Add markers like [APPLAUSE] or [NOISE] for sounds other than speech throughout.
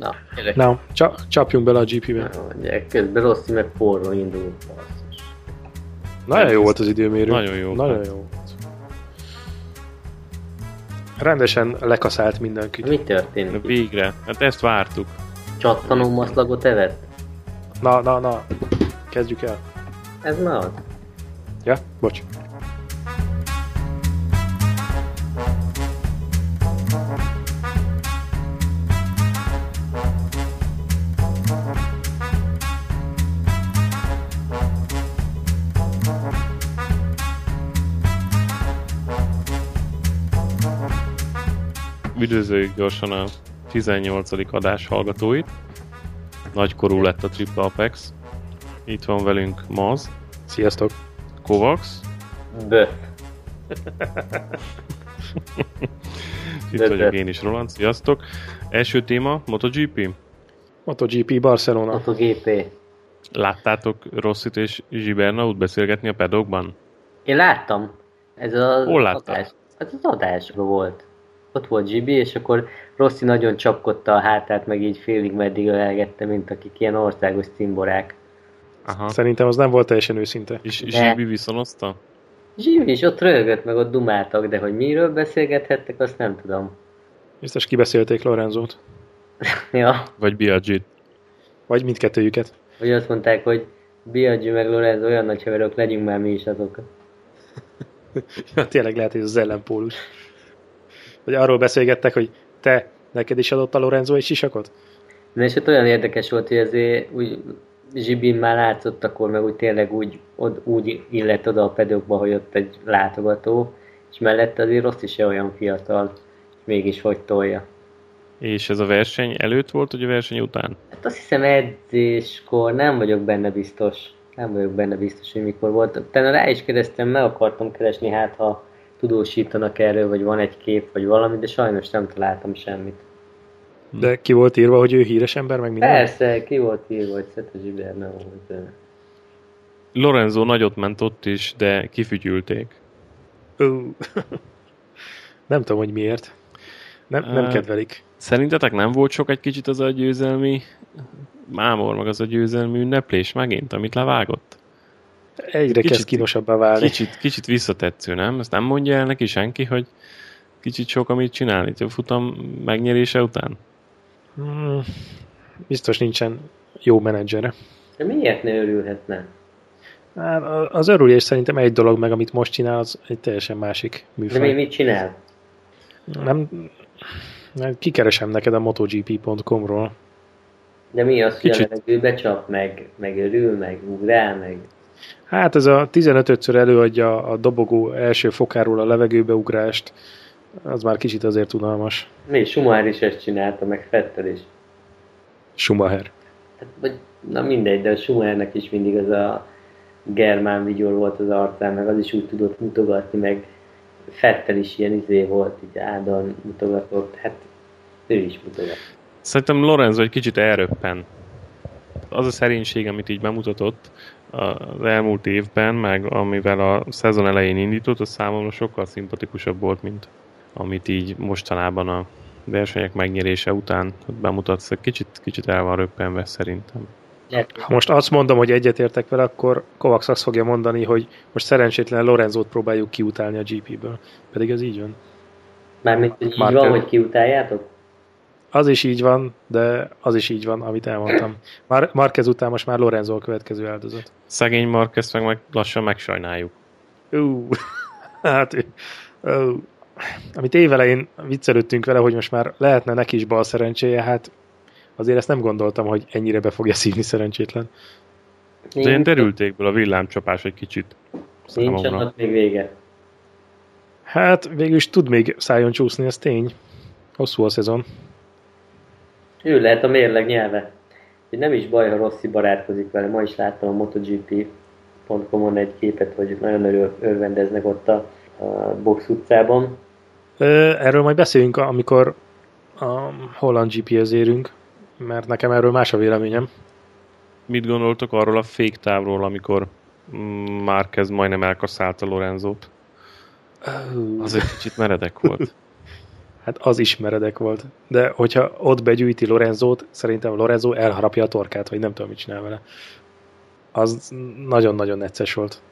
Na, gyerek. Na, csa- csapjunk bele a GP-be. Na, gyerek, közben Rossi meg forró indul. basszus. Nagyon jó volt az időmérő. Nagyon jó Nagyon volt. jó volt. Rendesen lekaszált mindenkit. Mi történik? itt? Végre. Hát ezt vártuk. Csattanó maszlagot evett? Na, na, na. Kezdjük el. Ez már az. Ja? Bocs. Üdvözöljük gyorsan a 18. adás hallgatóit. Nagykorú lett a Triple Apex. Itt van velünk Maz, Sziasztok. Kovacs, Bö. [LAUGHS] itt De- vagyok de. én is, Roland. Sziasztok. Első téma, MotoGP. MotoGP Barcelona. MotoGP. Láttátok Rossit és Zsibernaut beszélgetni a pedokban? Én láttam. Ez az Hol láttad? adás. Ez az adásban volt. Ott volt Gibi, és akkor Rossi nagyon csapkodta a hátát, meg így félig meddig ölelgette, mint akik ilyen országos cimborák. Aha. Szerintem az nem volt teljesen őszinte. És. Zsibi viszonozta? Zsibi is ott röhögött, meg ott dumáltak, de hogy miről beszélgethettek, azt nem tudom. Biztos kibeszélték Lorenzót. [LAUGHS] Ja, Vagy Biagit? Vagy mindkettőjüket. hogy azt mondták, hogy Biaggi meg Lorenzo olyan nagy haverok, legyünk már mi is azok. [LAUGHS] Ja, Tényleg lehet, hogy ez az ellenpólus. Vagy arról beszélgettek, hogy te, neked is adott a Lorenzo egy sisakot? Na és ott olyan érdekes volt, hogy azért úgy Zsibin már látszott akkor, meg úgy tényleg úgy, od, úgy illett oda a pedokba, hogy ott egy látogató, és mellette azért Rossi se olyan fiatal, és mégis hogy tolja. És ez a verseny előtt volt, vagy a verseny után? Hát azt hiszem edzéskor nem vagyok benne biztos. Nem vagyok benne biztos, hogy mikor volt. Utána rá is kérdeztem, meg akartam keresni, hát ha tudósítanak erről, vagy van egy kép, vagy valami, de sajnos nem találtam semmit. De ki volt írva, hogy ő híres ember, meg minden? Persze, ki volt írva, hogy Szete Zsiber, nem volt. ö, Lorenzo nagyot ment ott is, de kifütyülték. [LAUGHS] Nem tudom, hogy miért. Nem, nem Á. kedvelik. Szerintetek nem volt sok egy kicsit az a győzelmi mámor, meg az a győzelmi ünneplés megint, amit levágott? Egyre Kicsit- kezd kínosabbá válni. Kicsit, kicsit visszatetsző, nem? Ezt nem mondja el neki senki, hogy kicsit sok, amit csinál itt a futam megnyerése után? Hmm, biztos nincsen jó menedzsere. De miért ne örülhetne? Hát a- az örülés szerintem egy dolog, meg amit most csinál, az egy teljesen másik De mi műfaj. mit csinál? Nem, nem, kikeresem neked a motogp.com-ról. De mi az, hogy a Kicsit. levegőbe csap, meg, meg örül, meg ugrál, meg... Hát ez a 15-ször előadja a dobogó első fokáról a levegőbe ugrást, az már kicsit azért unalmas. Mi, Schumacher is ezt csinálta, meg Fettel is. Schumacher. Hát, vagy, na mindegy, de a Schumachernek is mindig az a germán vigyor volt az arcán, meg az is úgy tudott mutogatni, meg Fettel is ilyen izé volt, így áldon mutogatott, hát ő is mutogat. Szerintem Lorenzo egy kicsit elröppen. Az a szerénység, amit így bemutatott az elmúlt évben, meg amivel a szezon elején indított, az számomra sokkal szimpatikusabb volt, mint amit így mostanában a versenyek megnyerése után bemutatsz. Kicsit, kicsit el van röppenve szerintem. Ha most azt mondom, hogy egyetértek vele, akkor Kovacs azt fogja mondani, hogy most szerencsétlen Lorenzót próbáljuk kiutálni a GP-ből. Pedig ez így van. mármint, hogy így Már van, hogy kiutáljátok? Az is így van, de az is így van, amit elmondtam. Mar- Marquez után most már Lorenzo a következő áldozat. Szegény Marquez meg, meg lassan megsajnáljuk. Ú, [LAUGHS] hát, ó, amit évelején viccelődtünk vele, hogy most már lehetne neki is bal szerencséje, hát azért ezt nem gondoltam, hogy ennyire be fogja szívni szerencsétlen. De ilyen derültékből a villámcsapás egy kicsit Nincs annak még vége. Hát végül is tud még szájon csúszni, ez tény. Hosszú a szezon. Ő lehet a mérleg nyelve. Hogy nem is baj, ha Rossi barátkozik vele. Ma is láttam a MotoGP.com-on egy képet, hogy nagyon örül, örvendeznek ott a, a box utcában. Erről majd beszéljünk, amikor a holland GP-hez érünk, mert nekem erről más a véleményem. Mit gondoltok arról a fék távról, amikor mm, Márquez majdnem elkaszálta Lorenzót? Az egy kicsit meredek volt. Hát az is meredek volt. De hogyha ott begyűjti Lorenzót, szerintem Lorenzo elharapja a torkát, vagy nem tudom, mit csinál vele. Az nagyon-nagyon necces volt.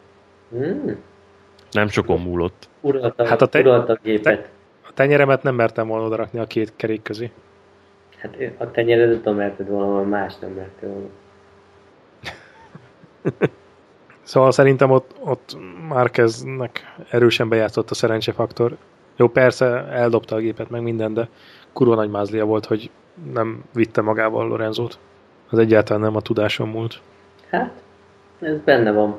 Hmm. Nem sokon múlott. Uralta, Hát a te- uralta a gépet. A tenyeremet nem mertem volna odarakni a két kerék közé. Hát a tenyeredet nem merted volna, más nem merted volna. Szóval szerintem ott, ott Márkeznek erősen bejátszott a szerencsefaktor. Jó, persze eldobta a gépet, meg minden, de kurva nagy mázlia volt, hogy nem vitte magával Lorenzót. Az egyáltalán nem a tudáson múlt. Hát, ez benne van.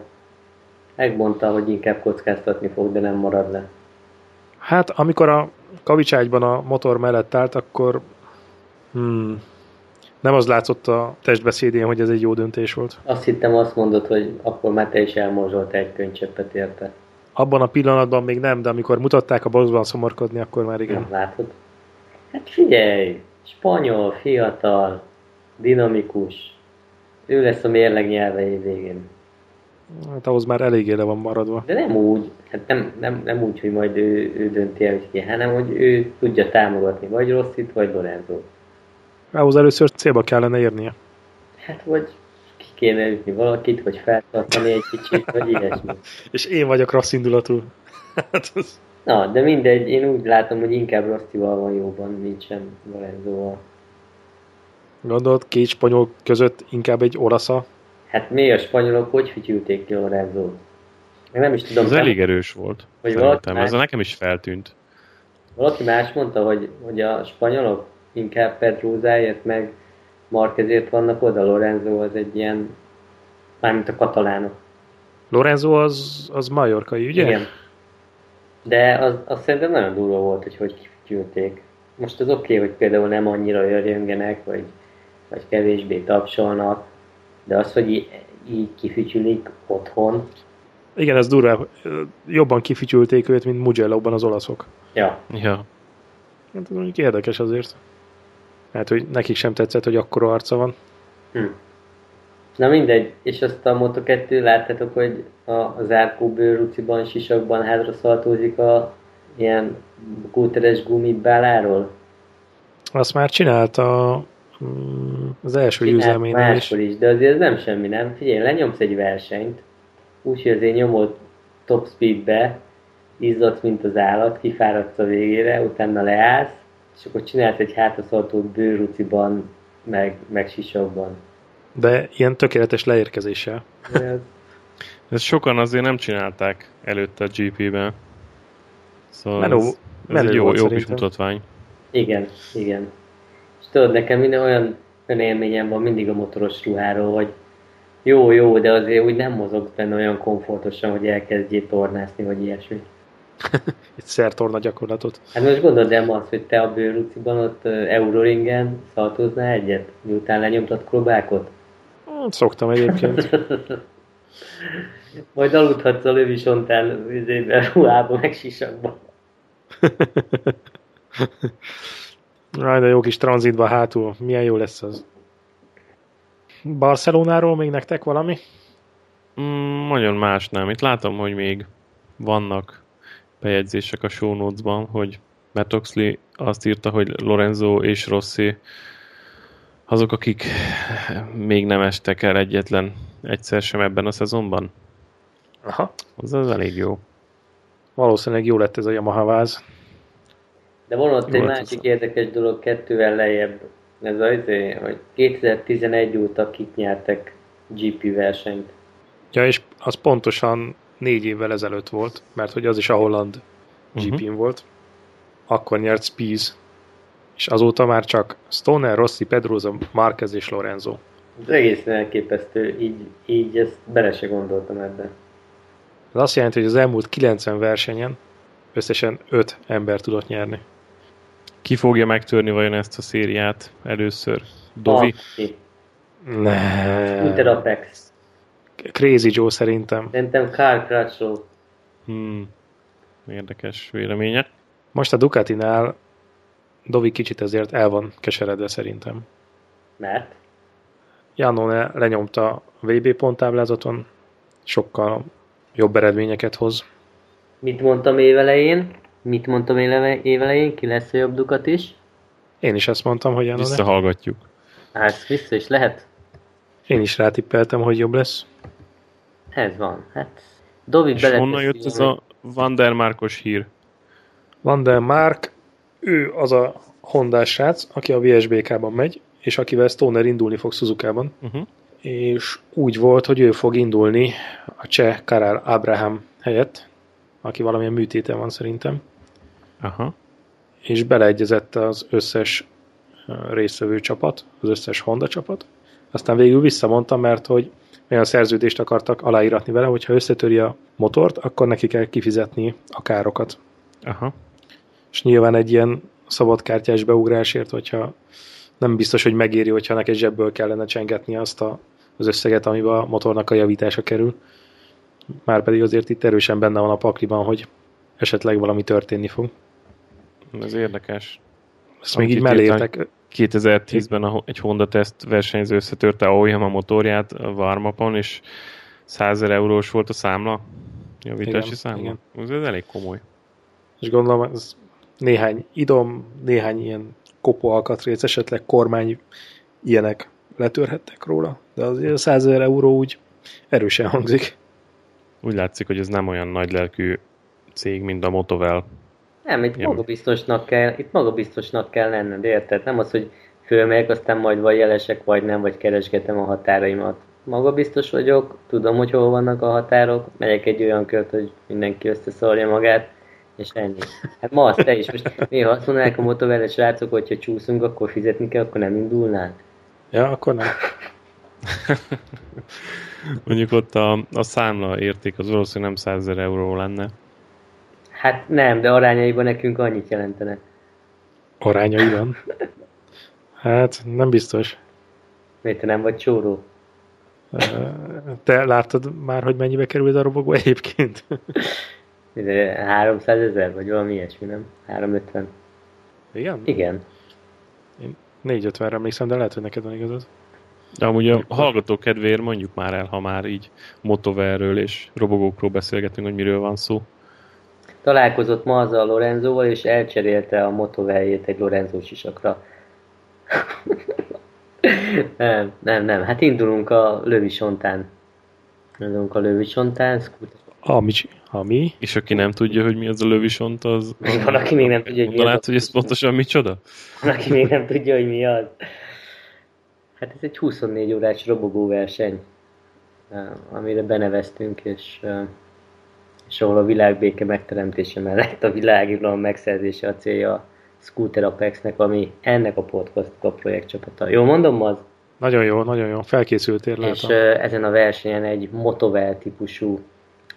Megmondta, hogy inkább kockáztatni fog, de nem marad le. Hát, amikor a kavicságyban a motor mellett állt, akkor hmm, nem az látszott a testbeszédén, hogy ez egy jó döntés volt. Azt hittem azt mondod, hogy akkor már te is elmorzsolta egy könycseppet érte. Abban a pillanatban még nem, de amikor mutatták a boxban szomorkodni, akkor már igen. Látod? Hát figyelj! Spanyol, fiatal, dinamikus. Ő lesz a mérleg nyelve végén. Hát ahhoz már eléggé le van maradva. De nem úgy, hát nem, nem, nem úgy, hogy majd ő, ő dönti el, hogy ki, hanem hogy ő tudja támogatni vagy Rosszit, vagy Lorenzo. Ahhoz először célba kellene érnie. Hát vagy kéne ütni valakit, vagy feltartani egy kicsit, vagy ilyesmi. [LAUGHS] És én vagyok rossz indulatú. Hát az... Na, de mindegy, én úgy látom, hogy inkább Rosszival van jóban, mint sem Lorenzóval. Gondolod, két spanyol között inkább egy olasza? Hát mi a spanyolok hogy fütyülték ki Lorenzót? Meg nem is tudom, Ez elég erős volt. Hogy Szerintem. valaki Ez nekem is feltűnt. valaki más mondta, hogy, hogy a spanyolok inkább Pedrózáért meg Markezért vannak oda, Lorenzo az egy ilyen, mármint a katalánok. Lorenzo az, az majorkai, ugye? Igen. De az, az szerintem nagyon durva volt, hogy hogy kifütyülték. Most az oké, okay, hogy például nem annyira örjöngenek, vagy, vagy kevésbé tapsolnak, de az, hogy így, így kifütyülik otthon, Igen, ez durva. Jobban kifütyülték őt, mint Mugello-ban az olaszok. ja, Ja. Hát ez mondjuk érdekes azért. Hát, hogy nekik sem tetszett, hogy akkora arca van. Hm. Na mindegy, és azt a Moto2 láttátok, hogy a, a zárkó bőrruciban, sisakban hátra szaltózik a ilyen kúteres gumibáláról? Azt már csinálta mm, az első Csinált győzelménél is. is, de azért ez nem semmi, nem? Figyelj, lenyomsz egy versenyt, úgyhogy azért nyomod top speedbe, izzadsz, mint az állat, kifáradsz a végére, utána leállsz, és akkor csinálsz egy hátraszaltót bőrruciban, meg, meg sisakban. De ilyen tökéletes leérkezéssel. Ez- [LAUGHS] Ezt sokan azért nem csinálták előtte a GP-ben. Szóval Menő- ez, ez menő egy jó, jó kis mutatvány. Igen, igen. És tudod, nekem minden olyan, olyan élményem van mindig a motoros ruháról, hogy jó, jó, de azért úgy nem mozog benne olyan komfortosan, hogy elkezdjél tornászni, vagy ilyesmi. [LAUGHS] Egy szertorna gyakorlatot. Hát most gondold el ma azt, hogy te a bőrruciban ott Euroringen szaltoznál egyet, miután lenyomtad krobákot? Hát, Szoktam egyébként. [LAUGHS] Majd aludhatsz a lövisontán üzébe, [LAUGHS] ruhába, meg sisakba. Jaj, de jó kis tranzitba hátul. Milyen jó lesz az. Barcelonáról még nektek valami? Mm, nagyon más nem. Itt látom, hogy még vannak bejegyzések a show notes-ban, hogy Matt Oxley azt írta, hogy Lorenzo és Rossi azok, akik még nem estek el egyetlen egyszer sem ebben a szezonban. Aha. Az az elég jó. Valószínűleg jó lett ez a Yamaha váz. De van ott Jó, egy másik az- érdekes dolog kettővel lejjebb. Ez az, hogy 2011 óta kik nyertek GP versenyt. Ja, és az pontosan négy évvel ezelőtt volt, mert hogy az is a holland Mhm. GP-n volt. Akkor nyert Spies, és azóta már csak Stoner, Rossi, Pedroza, Marquez és Lorenzo. Ez egészen elképesztő, így, így ezt bele se gondoltam ebbe. Ez azt jelenti, hogy az elmúlt 90 versenyen összesen 5 ember tudott nyerni. Ki fogja megtörni vajon ezt a szériát először? Dovi? Aki. Ne. Interapex. Crazy Joe szerintem. Szerintem Carl Crutchlow. Hmm. Érdekes véleménye. Most a Ducatinál Dovi kicsit ezért el van keseredve szerintem. Mert? Janone lenyomta a VB ponttáblázaton, sokkal jobb eredményeket hoz. Mit mondtam évelején? Mit mondtam évelején? Ki lesz a jobb Dukat is? Én is ezt mondtam, hogy Janone. Visszahallgatjuk. Hát vissza is lehet. Én is rátippeltem, hogy jobb lesz. Ez van. Hát Dovi És honnan jött ez a Vandermarkos hír? Van der Mark, ő az a hondás srác, aki a VSBK-ban megy, és akivel Stoner indulni fog Suzuka-ban. Uh-huh. És úgy volt, hogy ő fog indulni a cseh Karel Abraham helyett, aki valamilyen műtéte van szerintem, Aha. és beleegyezett az összes ö, résztvevő csapat, az összes Honda csapat. Aztán végül visszamondta, mert hogy olyan szerződést akartak aláíratni vele, hogyha összetöri a motort, akkor neki kell kifizetni a károkat. Aha. És nyilván egy ilyen szabadkártyás beugrásért, hogyha nem biztos, hogy megéri, hogyha neked zsebből kellene csengetni azt a, az összeget, amiben a motornak a javítása kerül. Márpedig azért itt erősen benne van a pakliban, hogy esetleg valami történni fog. Ez érdekes. Ezt még így Akit mellértek. 2010-ben a- egy Honda teszt versenyző összetörte a Oyama motorját a warm és 100 000 eurós volt a számla, javítási Igen, számla. igen. Ez, ez elég komoly. És gondolom, ez néhány idom, néhány ilyen kopó alkatrész, esetleg kormány ilyenek letörhettek róla, de azért a 100 ezer euró úgy erősen hangzik. Úgy látszik, hogy ez nem olyan nagy lelkű cég, mint a Motovel. Nem, itt magabiztosnak kell, itt magabiztosnak kell lenned, érted? Nem az, hogy fölmegyek, aztán majd vagy jelesek, vagy nem, vagy keresgetem a határaimat. Magabiztos vagyok, tudom, hogy hol vannak a határok, megyek egy olyan kört, hogy mindenki összeszarja magát, és ennyi. Hát ma azt te is. Most néha azt mondanák a motoveres srácok, hogyha csúszunk, akkor fizetni kell, akkor nem indulnánk. Ja, akkor nem. [LAUGHS] Mondjuk ott a, a számla érték az valószínűleg nem 100 000 euró lenne. Hát nem, de arányaiban nekünk annyit jelentene. Arányaiban. Hát, nem biztos. Miért te nem vagy csóró? Te láttad már, hogy mennyibe kerül ez a robogó egyébként? Ide 300 ezer, vagy valami ilyesmi, nem? 350. Igen? Igen. 450-re emlékszem, de lehet, hogy neked van igazad. De amúgy a hallgató kedvéért mondjuk már el, ha már így motoverről és robogókról beszélgetünk, hogy miről van szó. Találkozott ma azzal a Lorenzóval, és elcserélte a motoveljét egy Lorenzo sisakra. [LAUGHS] nem, nem, nem. Hát indulunk a Lövisontán. Indulunk a Lövisontán. Ami, ami És aki nem tudja, hogy mi az a lövisont, az... Még [LAUGHS] van, aki még nem tudja, hogy mi az. hogy ez pontosan micsoda? Van, aki még nem tudja, hogy mi az. Hát ez egy 24 órás robogó verseny, eh, amire beneveztünk, és, eh, és ahol a világbéke megteremtése mellett a világuralom megszerzése a célja a Scooter Apexnek, ami ennek a podcastnak a projektcsapata. Jó mondom, az? nagyon jó, nagyon jó. Felkészültél, És látom. eh, ezen a versenyen egy Motovel típusú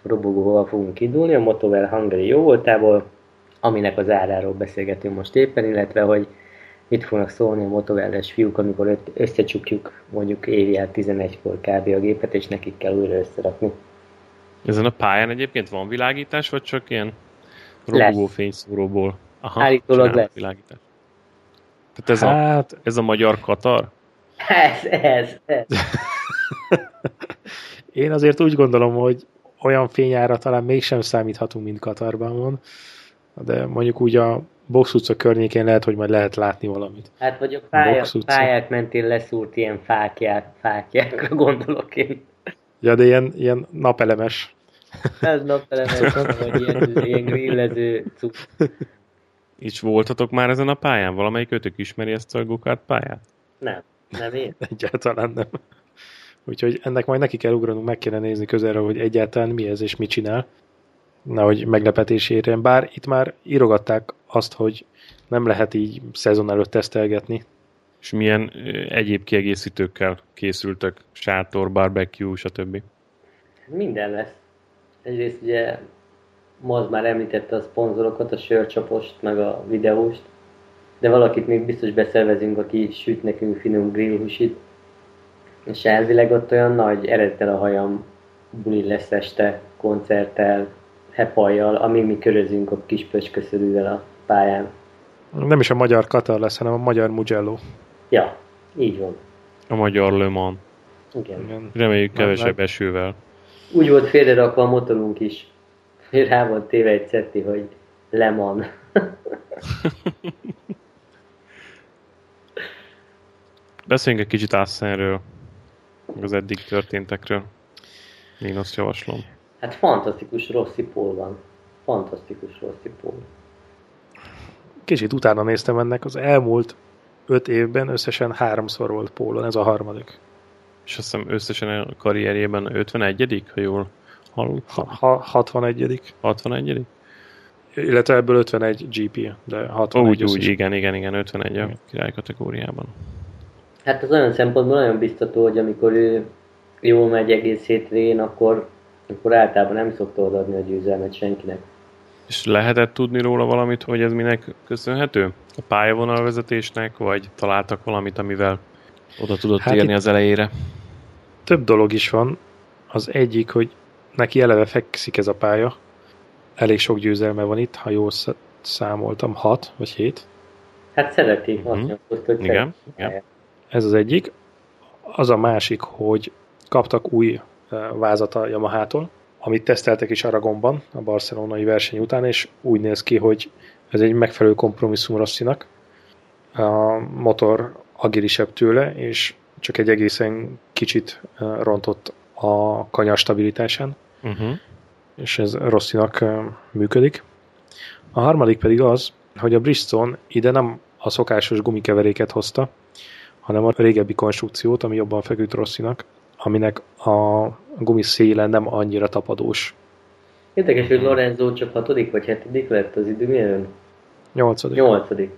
robogóval fogunk indulni, a Motovel Hungary jó voltából, aminek az áráról beszélgetünk most éppen, illetve hogy mit fognak szólni a motovelles fiúk, amikor összecsukjuk mondjuk éjjel 11-kor kb. a gépet, és nekik kell újra összerakni. Ezen a pályán egyébként van világítás, vagy csak ilyen robogó fényszóróból? Aha, Állítólag lesz. világítás. Tehát ez, a, Hát, ez a magyar Katar? Ez, ez, ez. [LAUGHS] én azért úgy gondolom, hogy olyan fényára talán mégsem számíthatunk, mint Katarban van, de mondjuk úgy a box utca környékén lehet, hogy majd lehet látni valamit. Hát vagy a utca. pályák mentén leszúrt ilyen fákják, fákjákra [LAUGHS] gondolok én. Ja, de ilyen, ilyen napelemes. Ez napelemes, [LAUGHS] vagy ilyen, ilyen grillező cucc. És voltatok már ezen a pályán? Valamelyik ötök ismeri ezt a gokart pályát? Nem, nem én. [LAUGHS] Egyáltalán nem. Úgyhogy ennek majd neki kell ugranunk, meg kéne nézni közelről, hogy egyáltalán mi ez és mit csinál. Nehogy meglepetés érjen. Bár itt már írogatták azt, hogy nem lehet így szezon előtt tesztelgetni. És milyen egyéb kiegészítőkkel készültek? Sátor, barbecue, stb. Minden lesz. Egyrészt ugye Moz már említette a szponzorokat, a sörcsapost, meg a videóst, de valakit még biztos beszervezünk, aki süt nekünk finom grillhusit. És elvileg ott olyan nagy eredettel a hajam buli lesz este, koncerttel, hepajjal, amíg mi körözünk a kis pöcsköszörűvel a pályán. Nem is a magyar Katar lesz, hanem a magyar Mugello. Ja, így van. A magyar Le Mans. Igen. Igen. Reméljük kevesebb nem. esővel. Úgy volt félrerakva a motorunk is. [LAUGHS] Rá volt téve egy szetti, hogy Lemon. [LAUGHS] Beszéljünk egy kicsit Assenről, az eddig történtekről. Én azt javaslom. Hát fantasztikus Rossi Paul van. Fantasztikus Rossi Paul. Kicsit utána néztem ennek, az elmúlt öt évben összesen háromszor volt pólon, ez a harmadik. És azt hiszem összesen a karrierjében 51 ha jól hallottam. Ha, ha, 61 61 Illetve ebből 51 GP, de 61 Úgy, összesen. úgy, igen, igen, igen, 51 a király kategóriában. Hát az olyan szempontból nagyon biztató, hogy amikor ő jól megy egész hétvégén, akkor, akkor általában nem szokta odaadni a győzelmet senkinek. És lehetett tudni róla valamit, hogy ez minek köszönhető? A pályavonalvezetésnek, vagy találtak valamit, amivel oda tudott Hát érni az elejére? Több dolog is van. Az egyik, hogy neki eleve fekszik ez a pálya. Elég sok győzelme van itt, ha jól sz- számoltam, 6 vagy 7. Hát szereti, azt Mhm. mondta, hogy Igen, igen. Ez az egyik. Az a másik, hogy kaptak új eh, vázat a Yamaha-tól, amit teszteltek is Aragonban a barcelonai verseny után, és úgy néz ki, hogy ez egy megfelelő kompromisszum Rosszinak. A motor agilisebb tőle, és csak egy egészen kicsit rontott a kanyar stabilitásán, Uh-huh. és ez Rosszinak működik. A harmadik pedig az, hogy a Bridgestone ide nem a szokásos gumikeveréket hozta, hanem a régebbi konstrukciót, ami jobban feküdt Rosszinak, aminek a gumi széle nem annyira tapadós. Érdekes, hogy Lorenzo csak hatodik vagy hetedik lett az időmérőn? Nyolcadik. Nyolcadik.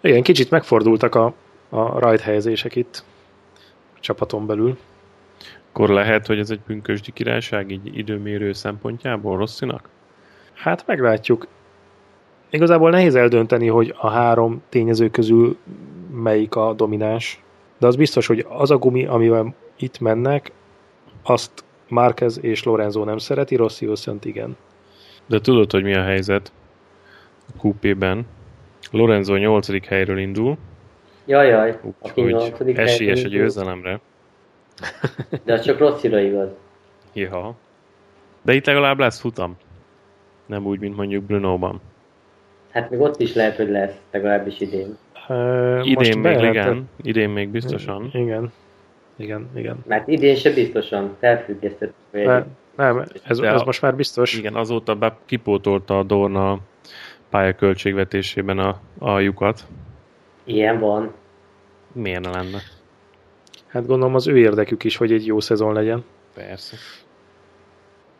Igen, kicsit megfordultak a, a rajthelyezések itt a csapaton belül. Akkor lehet, hogy ez egy pünkösdi királyság így időmérő szempontjából Rosszinak? Hát meglátjuk. Igazából nehéz eldönteni, hogy a három tényező közül melyik a domináns. De az biztos, hogy az a gumi, amivel itt mennek, azt Márquez és Lorenzo nem szereti, Rossi viszont igen. De tudod, hogy mi a helyzet a QP-ben? Lorenzo 8. helyről indul, Jajjaj, aki úgyhogy esélyes a győzelemre. De az csak Rosszira igaz. Ja. De itt legalább lesz futam. Nem úgy, mint mondjuk Bruno-ban. Hát még ott is lehet, hogy lesz, legalábbis idén. E, Idén még igen, idén még biztosan. Igen. Igen, igen. Mert idén se biztosan felfüggesztettük. a Ne, jegyet. nem, ez, De ez a- most már biztos. Igen, azóta be kipótolta a Dorna pályaköltségvetésében a, a lyukat. Ilyen van. Miért ne lenne? Hát gondolom az ő érdekük is, hogy egy jó szezon legyen. Persze.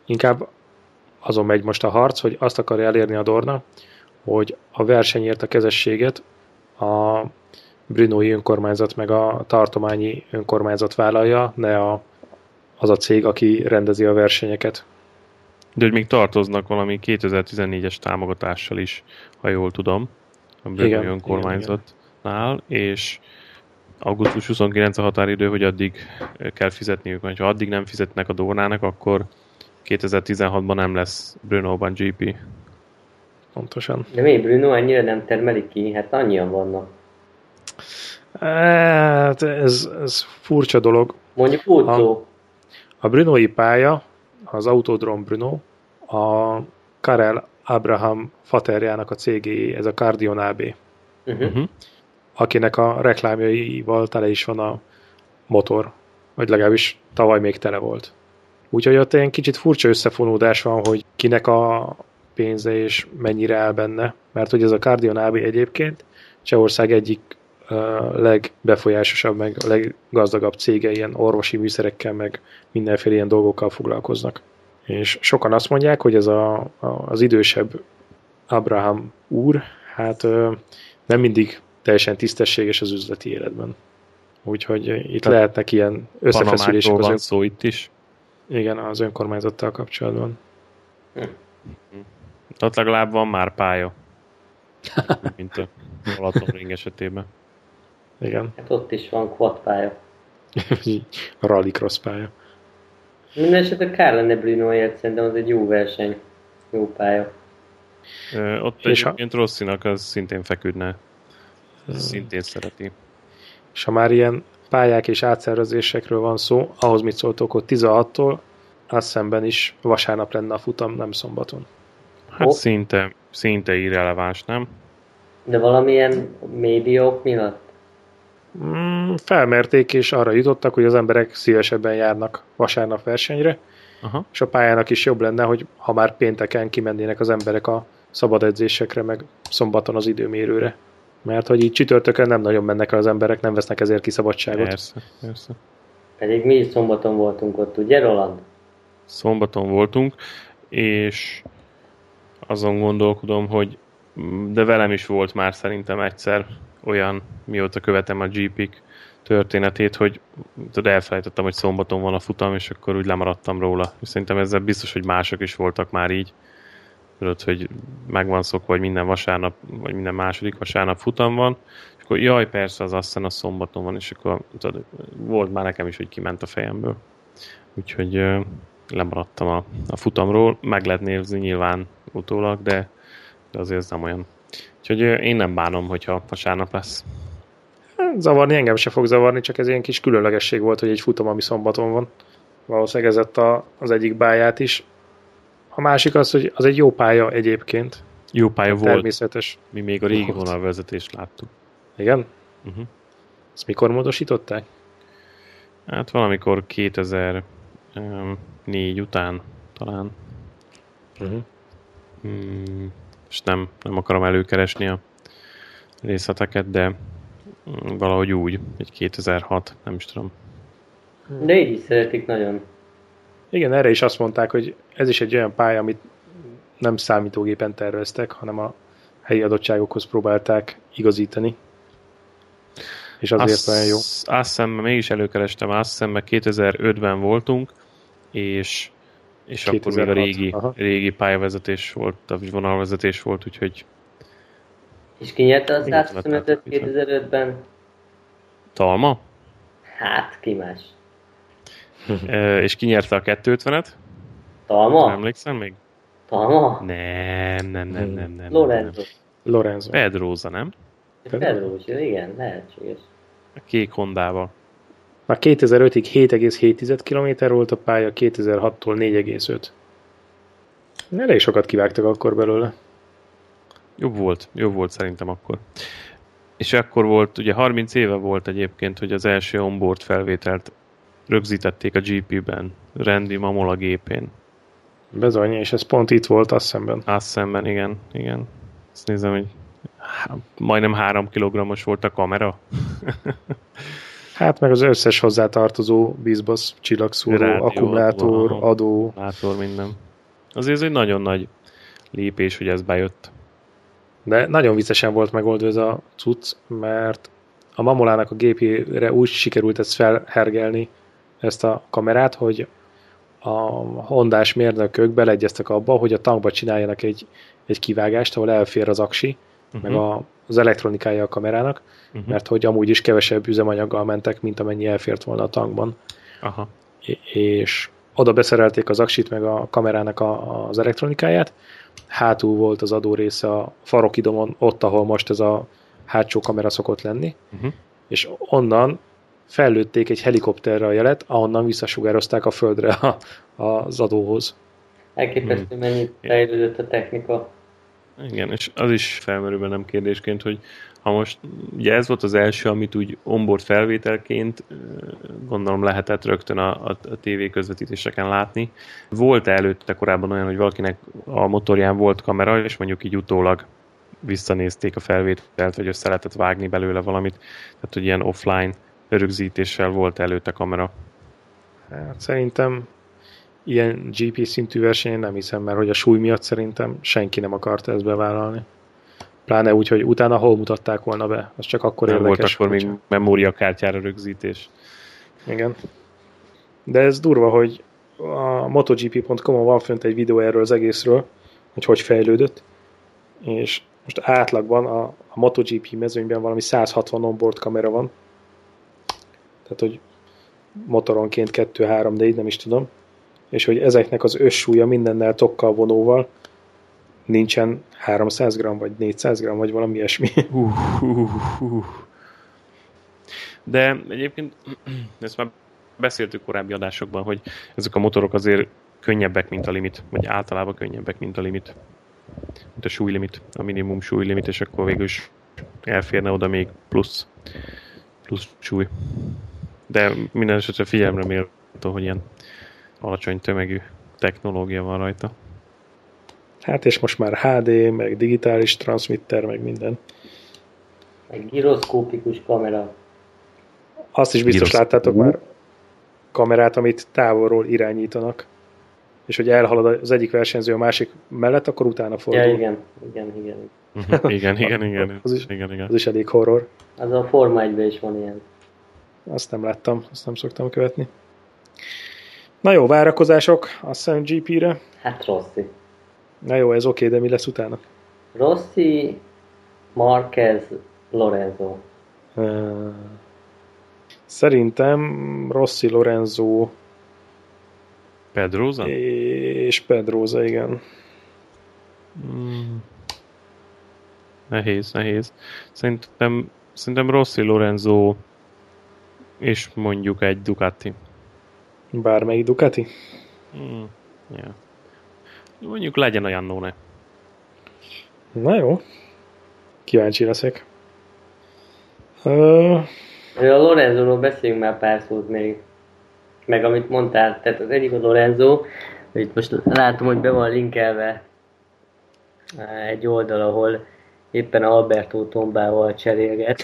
Inkább azon megy most a harc, hogy azt akarja elérni a Dorna, hogy a versenyért a kezességet a Brunói önkormányzat meg a tartományi önkormányzat vállalja, ne a, az a cég, aki rendezi a versenyeket. De hogy még tartoznak valami 2014-es támogatással is, ha jól tudom, a igen, önkormányzatnál, és augusztus 29 a határidő, hogy addig kell fizetniük, vagy ha addig nem fizetnek a Dornának, akkor 2016-ban nem lesz Brunóban GP. Pontosan. De mi, Bruno ennyire nem termelik ki? Hát annyian vannak. Hát ez, ez furcsa dolog. Mondjuk Úcó. A Brunói pálya, az Autodrom Bruno, a Karel Abraham faterjának a cégé, ez a Cardion AB, Uh-huh. Uh-huh. akinek a reklámjaival tele is van a motor, vagy legalábbis tavaly még tele volt. Úgyhogy ott ilyen kicsit furcsa összefonódás van, hogy kinek a pénze és mennyire áll benne, mert hogy ez a Cardion AB egyébként Csehország egyik legbefolyásosabb, meg leggazdagabb cége ilyen orvosi műszerekkel, meg mindenféle ilyen dolgokkal foglalkoznak. És sokan azt mondják, hogy ez a, a, az idősebb Abraham úr, hát ö, nem mindig teljesen tisztességes az üzleti életben. Úgyhogy itt Tehát lehetnek ilyen összefeszülések az, van ön, szó itt is. igen, az önkormányzattal kapcsolatban. Ott legalább van már pálya. Mint a Balaton Ring esetében. Igen, Hát ott is van quad pálya. [LAUGHS] a rallycross pálya. Mindenesetre kár lenne Brunoért, szerintem az egy jó verseny. Jó pálya. Ö, Ott És ha- egyébként Rosszinak az szintén feküdne. Szintén szereti. És ha már ilyen pályák és átszervezésekről van szó, ahhoz mit szóltok, hogy 16-tól, azt szemben is vasárnap lenne a futam, nem szombaton. Hát szinte, szinte irreleváns, nem? De valamilyen médiók miatt? Mm, felmerték, és arra jutottak, hogy az emberek szívesebben járnak vasárnap versenyre, Aha. és a pályának is jobb lenne, hogy ha már pénteken kimennének az emberek a szabad edzésekre, meg szombaton az időmérőre. Mert hogy így csütörtökön nem nagyon mennek el az emberek, nem vesznek ezért ki szabadságot. Persze, persze. Pedig mi is szombaton voltunk ott, ugye Roland? Szombaton voltunk, és azon gondolkodom, hogy de velem is volt már szerintem egyszer olyan, mióta követem a GP történetét, hogy tudod, elfelejtettem, hogy szombaton van a futam, és akkor úgy lemaradtam róla. És szerintem ezzel biztos, hogy mások is voltak már így. Tudod, hogy meg van szokva, hogy minden vasárnap, vagy minden második vasárnap futam van, és akkor jaj, persze, az aztán a szombaton van, és akkor tudod, volt már nekem is, hogy kiment a fejemből. Úgyhogy lemaradtam a, a futamról, meg lehet nézni nyilván utólag, de, de azért ez nem olyan. Úgyhogy én nem bánom, hogyha vasárnap lesz. Hát, zavarni engem se fog zavarni, csak ez ilyen kis különlegesség volt, hogy egy futam, ami szombaton van. Valószínűleg ez a, az egyik báját is. A másik az, hogy az egy jó pálya egyébként. Jó pálya volt. Természetes. Mi még a régi vonalvezetést láttuk. Igen? Uh-huh. Ezt mikor módosították? Hát valamikor 2004 után talán. Uh-huh. Hmm, és nem, nem akarom előkeresni a részleteket, de valahogy úgy, egy 2006, nem is tudom. De így is szeretik nagyon. Igen, erre is azt mondták, hogy ez is egy olyan pálya, amit nem számítógépen terveztek, hanem a helyi adottságokhoz próbálták igazítani. És azért azt, olyan jó. Azt hiszem, mégis előkerestem, azt hiszem, 2005-ben voltunk, és, és 2006. akkor még a régi, régi pályavezetés volt, vagy vonalvezetés volt, úgyhogy és ki nyerte a 125 2005-ben? Talma? Hát, ki más? [LAUGHS] e, és ki nyerte a 250-et? Talma? Nem emlékszem még? Talma? Nem, nem, nem, nem, nem. Lorenzo. Lorenzo. Pedróza, nem? Pedróza, igen, lehetséges. A kék Hondával. Már 2005-ig 7,7 km volt a pálya, 2006-tól 4,5. Elég sokat kivágtak akkor belőle. Jobb volt, jobb volt szerintem akkor. És akkor volt, ugye 30 éve volt egyébként, hogy az első onboard felvételt rögzítették a GP-ben, Randy Mamola gépén. Bezony, és ez pont itt volt, azt szemben. Azt szemben, igen, igen. Azt nézem, hogy majdnem három kilogrammos volt a kamera. [LAUGHS] hát meg az összes hozzátartozó bizbasz, csillagszóró, Rádió, akkumulátor, adó. adó. Akkumulátor, minden. Azért ez egy nagyon nagy lépés, hogy ez bejött. De nagyon viccesen volt megoldva ez a cucc, mert a Mamolának a gépére úgy sikerült ezt felhergelni, ezt a kamerát, hogy a hondás mérnökök beleegyeztek abba, hogy a tankba csináljanak egy, egy kivágást, ahol elfér az aksi, uh-huh. meg a, az elektronikája a kamerának, uh-huh. mert hogy amúgy is kevesebb üzemanyaggal mentek, mint amennyi elfért volna a tankban. Aha. És oda beszerelték az aksit, meg a kamerának a, az elektronikáját, hátul volt az adó része a farokidomon, ott, ahol most ez a hátsó kamera szokott lenni, uh-huh. és onnan fellőtték egy helikopterre a jelet, ahonnan visszasugározták a földre a, az adóhoz. Elképesztő, hmm. mennyit fejlődött a technika. Igen, és az is felmerül bennem kérdésként, hogy ha most, ugye ez volt az első, amit úgy onboard felvételként gondolom lehetett rögtön a, a, a TV közvetítéseken látni. Volt előtte korábban olyan, hogy valakinek a motorján volt kamera, és mondjuk így utólag visszanézték a felvételt, vagy össze lehetett vágni belőle valamit, tehát hogy ilyen offline rögzítéssel volt előtte kamera. Hát, szerintem ilyen GP szintű versenyen nem hiszem, mert hogy a súly miatt szerintem senki nem akarta ezt bevállalni. Pláne úgy, hogy utána hol mutatták volna be. Az csak akkor nem érdekes. volt akkor még memóriakártyára rögzítés. Igen. De ez durva, hogy a MotoGP.com-on van fönt egy videó erről az egészről, hogy hogy fejlődött, és most átlagban a, a MotoGP mezőnyben valami 160 onboard kamera van, tehát hogy motoronként 2-3, de így nem is tudom, és hogy ezeknek az összsúlya mindennel tokkal vonóval nincsen 300 g vagy 400 g vagy valami ilyesmi. De egyébként [CLEARS THROAT] ezt már beszéltük korábbi adásokban, hogy ezek a motorok azért könnyebbek, mint a limit, vagy általában könnyebbek, mint a limit. mint a súlylimit, a minimum súlylimit, és akkor végül is elférne oda még plusz, plusz súly. De minden esetre figyelemre méltó, hogy ilyen alacsony tömegű technológia van rajta. Hát és most már HD, meg digitális transmitter, meg minden. Egy gyroszkópikus kamera. Azt is biztos láttátok már kamerát, amit távolról irányítanak. És hogy elhalad az egyik versenyző a másik mellett, akkor utána fordul. Ja, igen, igen, igen. Mhm, igen, igen, [LAUGHS] igen. Az is, igen, igen. az is elég horror. Az a Forma 1 is van ilyen. Azt nem láttam, azt nem szoktam követni. Na jó, várakozások, azt hiszem GP-re. Hát Rossi. Na jó, ez oké, de mi lesz utána? Rossi, Marquez, Lorenzo. Uh, szerintem Rossi, Lorenzo Pedroza? és Pedroza, igen. Mm. Nehéz, nehéz. Szerintem, szerintem Rossi, Lorenzo és mondjuk egy Ducati. Bármelyik Ducati? Mm. Yeah. Mondjuk legyen a Jannone. Na jó. Kíváncsi leszek. Uh, A Lorenzóról beszéljünk már pár szót még. Meg amit mondtál, tehát az egyik a Lorenzo, hogy itt most látom, hogy be van linkelve egy oldal, ahol éppen Alberto tombával cserélget,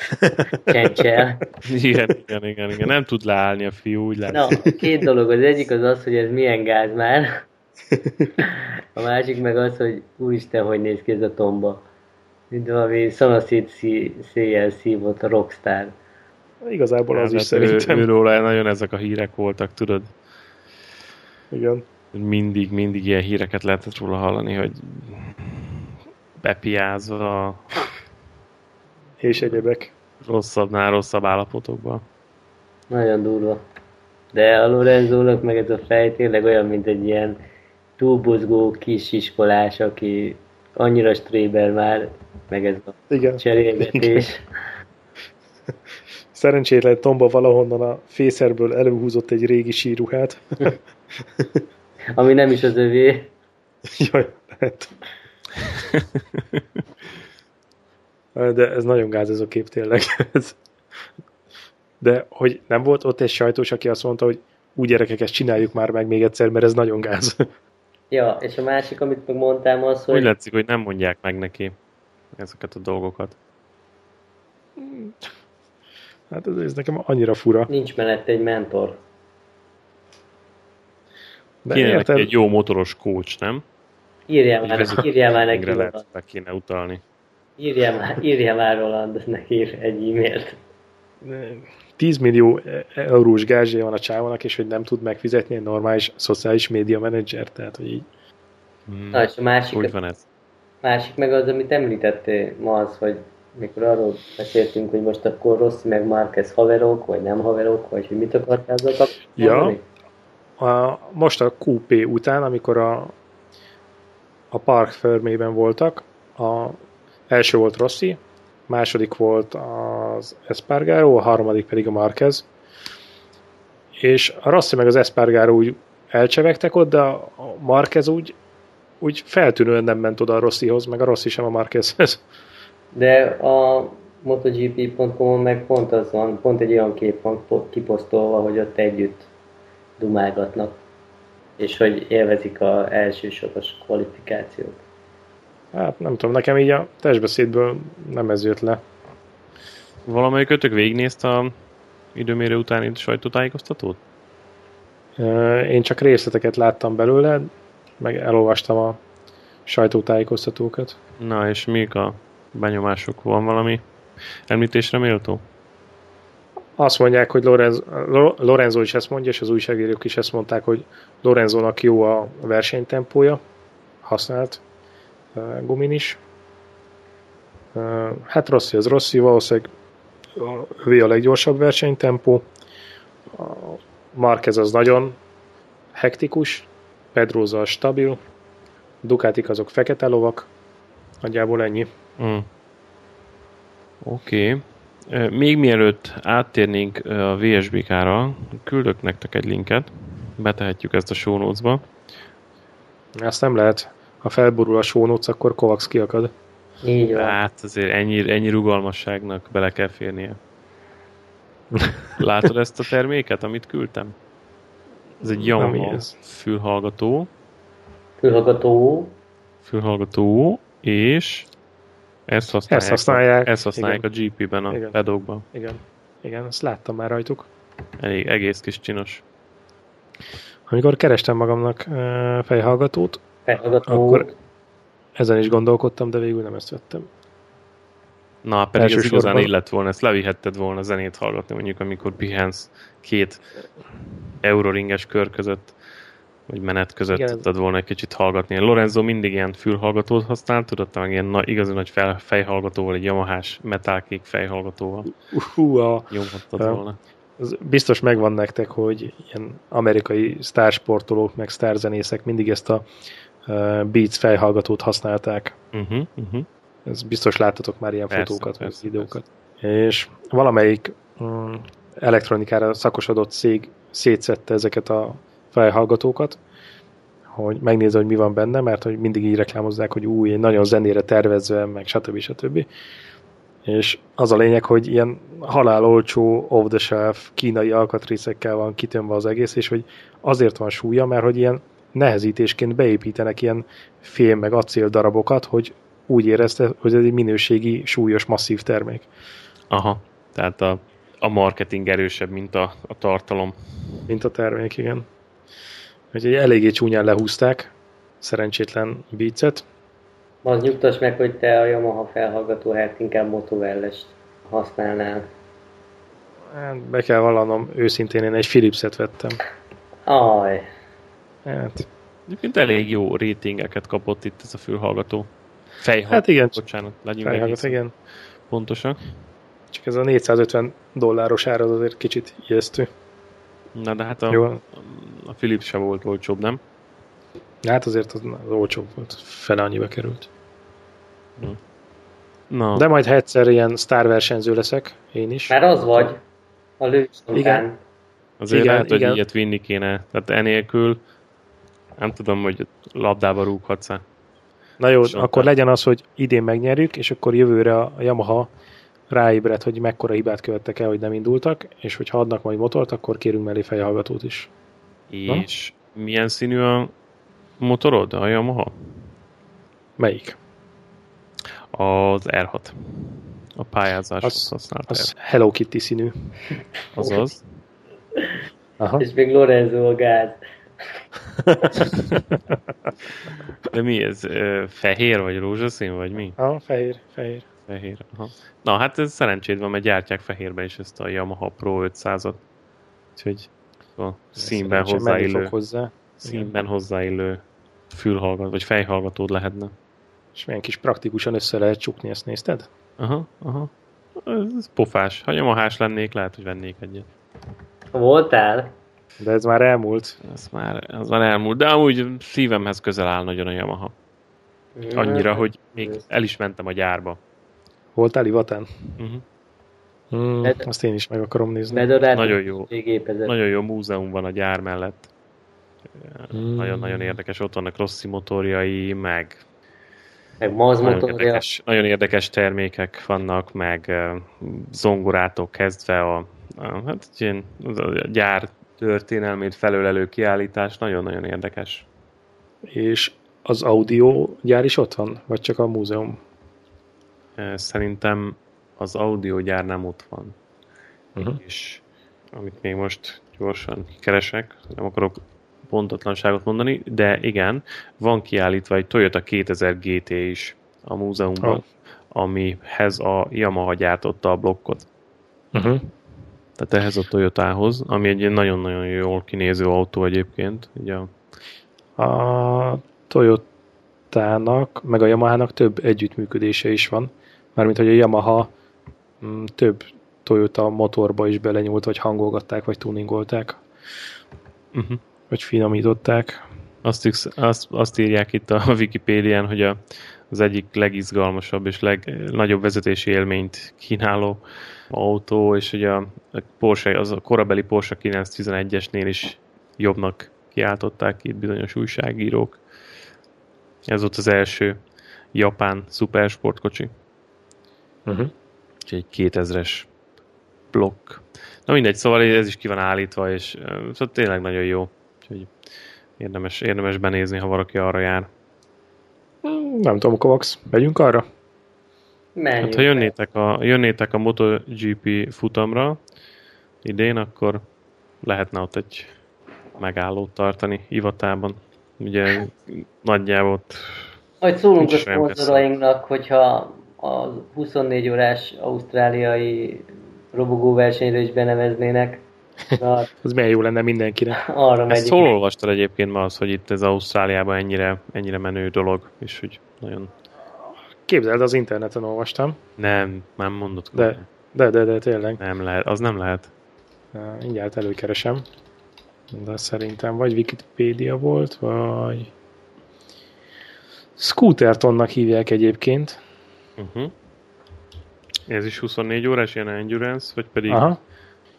csencsel. Igen, igen, igen, igen. Nem tud leállni a fiú, úgy Na, látszik. két dolog. Az egyik az az, hogy ez milyen gáz már. A másik meg az, hogy úristen, hogy néz ki ez a tomba. Mint valami szanaszét széjjel szívott a rockstar. igazából az is Hát, ő, szerintem. őróla nagyon ezek a hírek voltak, tudod? Igen. Mindig, mindig ilyen híreket lehetett róla hallani, hogy bepiázva És egyebek. rosszabbnál rosszabb állapotokban. Nagyon durva. De a Lorenzónak meg ez a fej tényleg olyan, mint egy ilyen túlbuzgó kis iskolás, aki annyira stréber már, meg ez a Igen. cserélgetés. [LAUGHS] Szerencsétlen Tomba valahonnan a fészerből előhúzott egy régi síruhát. Ami nem is az övé. [LAUGHS] Jaj, lehet. De ez nagyon gáz ez a kép tényleg. De hogy nem volt ott egy sajtós, aki azt mondta, hogy úgy gyerekek, ezt csináljuk már meg még egyszer, mert ez nagyon gáz. Ja, és a másik, amit meg mondtam, az, Úgy hogy látszik, hogy nem mondják meg neki ezeket a dolgokat. Hát ez, ez nekem annyira fura. nincs mellette egy mentor. De Kéne egy jó motoros coach, nem? Írjál már, írjál már neki, lehet, meg kéne utalni. Írjál már, írjál már Roland neki egy e-mailt. 10 millió eurós gázsja van a csávónak, és hogy nem tud megfizetni egy normális szociális média menedzser, tehát hogy így. Hmm. Na, és a másik, Hogy van ez? másik meg az, amit említettél ma az, hogy mikor arról beszéltünk, hogy most akkor Rossi meg Marquez haverok, vagy nem haverok, vagy hogy mit akartál azzal kapcsolatban Ja. A, most a QP után, amikor a, a Park Fermében voltak, a első volt Rossi, második volt az Espargaro, a harmadik pedig a Marquez. És a Rossi meg az Espargaro úgy elcsevegtek ott, de a Marquez úgy, úgy feltűnően nem ment oda a Rossihoz, meg a Rossi sem a Marquezhez. De a MotoGP.com-on meg pont az van, pont egy olyan kép van po- kiposztolva, hogy ott együtt dumálgatnak, és hogy élvezik a elsősoros kvalifikációt. Hát nem tudom, nekem így a testbeszédből nem ez jött le. Valamelyik ötök végignézte a időmérő utáni sajtótájékoztatót? Én csak részleteket láttam belőle, meg elolvastam a sajtótájékoztatókat. Na, és mik a benyomások? Van valami említésre méltó? Azt mondják, hogy Lorenzo, Lo- Lorenzo is ezt mondja, és az újságírók is ezt mondták, hogy Lorenzónak jó a versenytempója, használt gumin is. Hát Rossi az Rossi, valószínűleg övé a leggyorsabb versenytempó. Marquez az nagyon hektikus, Pedroza stabil, Ducatik azok fekete lovak, nagyjából ennyi. Mm. Oké. Okay. Még mielőtt áttérnénk a VSBK-ra, küldök nektek egy linket, betehetjük ezt a show notes-ba. Ezt nem lehet ha felborul a sónóc, akkor Kovacs kiakad. Így van. Hát azért ennyi, ennyi rugalmasságnak bele kell férnie. [LAUGHS] Látod ezt a terméket, amit küldtem? Ez egy mi Yamaha ez? fülhallgató, Fülhallgató. fülhallgató, és ezt használják, Ezt használják, ezt használják igen. a GP-ben, a Igen. pedokban. Igen. Igen, ezt láttam már rajtuk. Elég, egész kis csinos. Amikor kerestem magamnak fejhallgatót, Felhallgató. Akkor- ezen is gondolkodtam, de végül nem ezt vettem. Na, pedig ez Elsősorban- igazán illet volna, ezt levihetted volna zenét hallgatni, mondjuk amikor pihensz két euroringes kör között, vagy menet között Igen, tudtad volna egy kicsit hallgatni. Lorenzo mindig ilyen fülhallgatót használ, tudod, meg ilyen na, igazi nagy fel, fejhallgatóval, egy Yamahás metálkék fejhallgatóval a, nyomhattad Ja. volna. az biztos megvan nektek, hogy ilyen amerikai sztársportolók, meg sztárzenészek mindig ezt a uh, Beats fejhallgatót használták. Uh-huh, uh-huh. Ez biztos láttatok már ilyen Persze, fotókat, vagy persze, videókat. És valamelyik mm, elektronikára szakosodott cég szétszette ezeket a fejhallgatókat, hogy megnézze, hogy mi van benne, mert hogy mindig így reklámozzák, hogy új, nagyon zenére tervezve, meg stb. stb. És az a lényeg, hogy ilyen halálolcsó, off-the-shelf kínai alkatrészekkel van kitömve az egész, és hogy azért van súlya, mert hogy ilyen nehezítésként beépítenek ilyen fém meg acél darabokat, hogy úgy érezte, hogy ez egy minőségi, súlyos, masszív termék. Aha, tehát a, a marketing erősebb, mint a, a tartalom. Mint a termék, igen. Úgyhogy eléggé csúnyán lehúzták szerencsétlen beatset. Az nyugtass meg, hogy te a Yamaha felhallgató helyett inkább motovellest használnál. Hát, Be kell vallanom, őszintén én egy Philipset vettem. Aj, Hát, Egyébként elég jó rétingeket kapott itt ez a fülhallgató. Fejhallgató, hát igen, bocsánat, legyünk fejhallgat, egészen igen. pontosak. Csak ez a 450 dolláros ár az azért kicsit ijesztő. Na de hát a, Jó, a Philips se volt olcsóbb, nem? hát azért az, az olcsóbb volt, fele annyiba került. Na, De majd ha egyszer ilyen sztárversenyző leszek, én is. már az vagy. A lős Igen. azért igen, lehet, hogy igen. ilyet vinni kéne. Tehát enélkül nem tudom, hogy labdába rúghatsz-e. Na jó, Sokkal. akkor legyen az, hogy idén megnyerjük, és akkor jövőre a Yamaha ráébred, hogy mekkora hibát követtek el, hogy nem indultak, és hogyha adnak majd motort, akkor kérünk mellé fejhallgatót is. És milyen színű a motorod, a Yamaha? Melyik? Az R6. A pályázáshoz Az- használt Az az... Hello Kitty színű. Azaz. Aha. És még Lorenzo a gáz. [LAUGHS] De mi ez? Fehér vagy rózsaszín, vagy mi? Aha, fehér, fehér. Fehér. Aha. Na, hát ez szerencséd van, mert gyártják fehérbe is ezt a Yamaha Pro 500-at. Úgyhogy a színben hozzáillő, hozzá. színben hozzáillő fülhallgató, vagy fejhallgatód lehetne. És milyen kis praktikusan össze lehet csukni, ezt nézted? Aha, aha. Ez, pofás. Ha Yamahás lennék, lehet, hogy vennék egyet. Voltál? De ez már elmúlt. Ez már, ez már elmúlt. De amúgy szívemhez közel áll nagyon a Yamaha. Annyira, hogy még el is mentem a gyárba. Voltál Ivatán? Uh-huh. Hmm, De- azt én is meg akarom nézni. Bedorált Nagyon jó. Gépezet. Nagyon jó múzeum van a gyár mellett. Mm. Nagyon-nagyon érdekes. Ott vannak Rossi motorjai, meg Meg Maz nagyon motorja. érdekes, nagyon érdekes termékek vannak, meg zongorától kezdve a, a, hát ilyen a gyár történelmét felölelő kiállítás nagyon-nagyon érdekes. És az audio gyár is ott van? Vagy csak a múzeum? Szerintem az audiogyár nem ott van. Uh-huh. És amit még most gyorsan keresek, nem akarok pontatlanságot mondani, de igen, van kiállítva egy Toyota 2000 GT is a múzeumban, Oh. amihez a Yamaha gyártotta a blokkot. Uh-huh. Tehát ehhez a Toyotához, ami egy nagyon-nagyon jól kinéző autó egyébként. Ugye, A Toyotának, meg a Yamahának több együttműködése is van. Mármint, hogy a Yamaha több Toyota motorba is belenyúlt, vagy hangolgatták, vagy tuningolták, uh-huh. vagy finomították. azt, azt, azt írják itt a [LAUGHS] Wikipédián, hogy a, az egyik legizgalmasabb és legnagyobb vezetési élményt kínáló autó, és hogy a, a Porsche, az a korabeli Porsche 911-esnél is jobbnak kiáltották itt bizonyos újságírók. Ez volt az első japán szupersportkocsi. Uh-huh. Úgyhogy egy 2000-es blokk. Na mindegy, szóval ez is ki van állítva, és szóval tényleg nagyon jó. Úgyhogy érdemes, érdemes benézni, ha valaki arra jár. Nem tudom, Kovacs, megyünk arra? Menjünk Hát ha jönnétek a, jönnétek a MotoGP futamra idén, akkor lehetne ott egy megállót tartani Ivatában. Ugye nagyjából ott Majd szólunk a szponzorainknak, hogyha a 24 órás ausztráliai robogó versenyre is beneveznének. [LAUGHS] Na, Az milyen jó lenne mindenkinek. arra Ezt megyünk. hol olvastad egyébként ma az, hogy itt ez Ausztráliában ennyire, ennyire menő dolog, és hogy nagyon... Képzeld, az interneten olvastam. Nem, nem mondod. De, de, de, de tényleg. Nem lehet, az nem lehet. Uh, Mindjárt előkeresem. De szerintem vagy Wikipedia volt, vagy... Scootertonnak hívják egyébként. Uh-huh. Ez is 24 órás ilyen endurance, vagy pedig... Aha.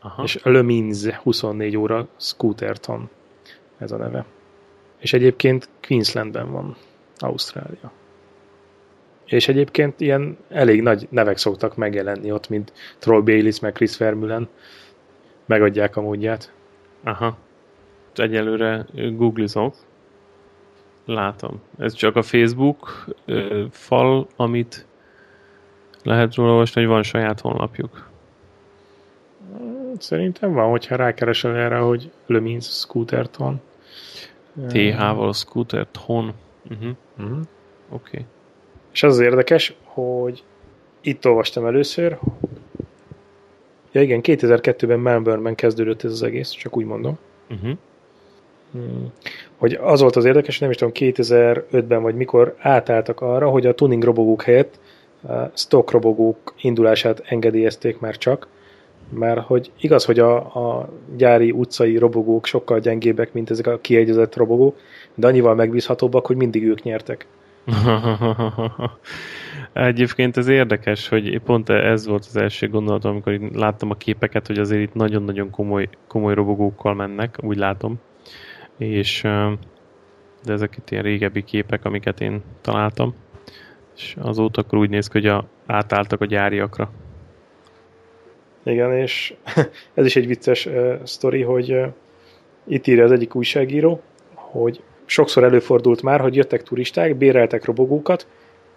Aha. És Le Mans 24 óra Scooterton. Ez a neve. És egyébként Queenslandben van, Ausztrália. És egyébként ilyen elég nagy nevek szoktak megjelenni ott, mint Troll Bayliss, meg Chris Vermeulen. Megadják a módját. Aha. Egyelőre googlizok. Látom. Ez csak a Facebook ö, fal, amit lehet róla olvasni, hogy van saját honlapjuk. Szerintem van, hogyha rákeresel erre, hogy Le Mans Scooterton. TH-val scooter hon. Uh-huh. Mhm. Oké. Okay. És az az érdekes, hogy itt olvastam először. Ja igen, 2002-ben Melbourne-ben kezdődött ez az egész, csak úgy mondom. Uh-huh. Hmm. Hogy az volt az érdekes, nem is tudom, 2005-ben vagy mikor átálltak arra, hogy a tuning robogók helyett stock robogók indulását engedélyezték már csak, mert hogy igaz, hogy a, a gyári utcai robogók sokkal gyengébbek, mint ezek a kiegyezett robogók, de annyival megbízhatóbbak, hogy mindig ők nyertek. [LAUGHS] Egyébként ez érdekes, hogy pont ez volt az első gondolatom, amikor láttam a képeket, hogy azért itt nagyon-nagyon komoly, komoly robogókkal mennek, úgy látom. És de ezek itt ilyen régebbi képek, amiket én találtam. És azóta akkor úgy néz ki, hogy a, átálltak a gyáriakra. Igen, és [LAUGHS] ez is egy vicces uh, sztori, hogy uh, itt írja az egyik újságíró, hogy sokszor előfordult már, hogy jöttek turisták, béreltek robogókat,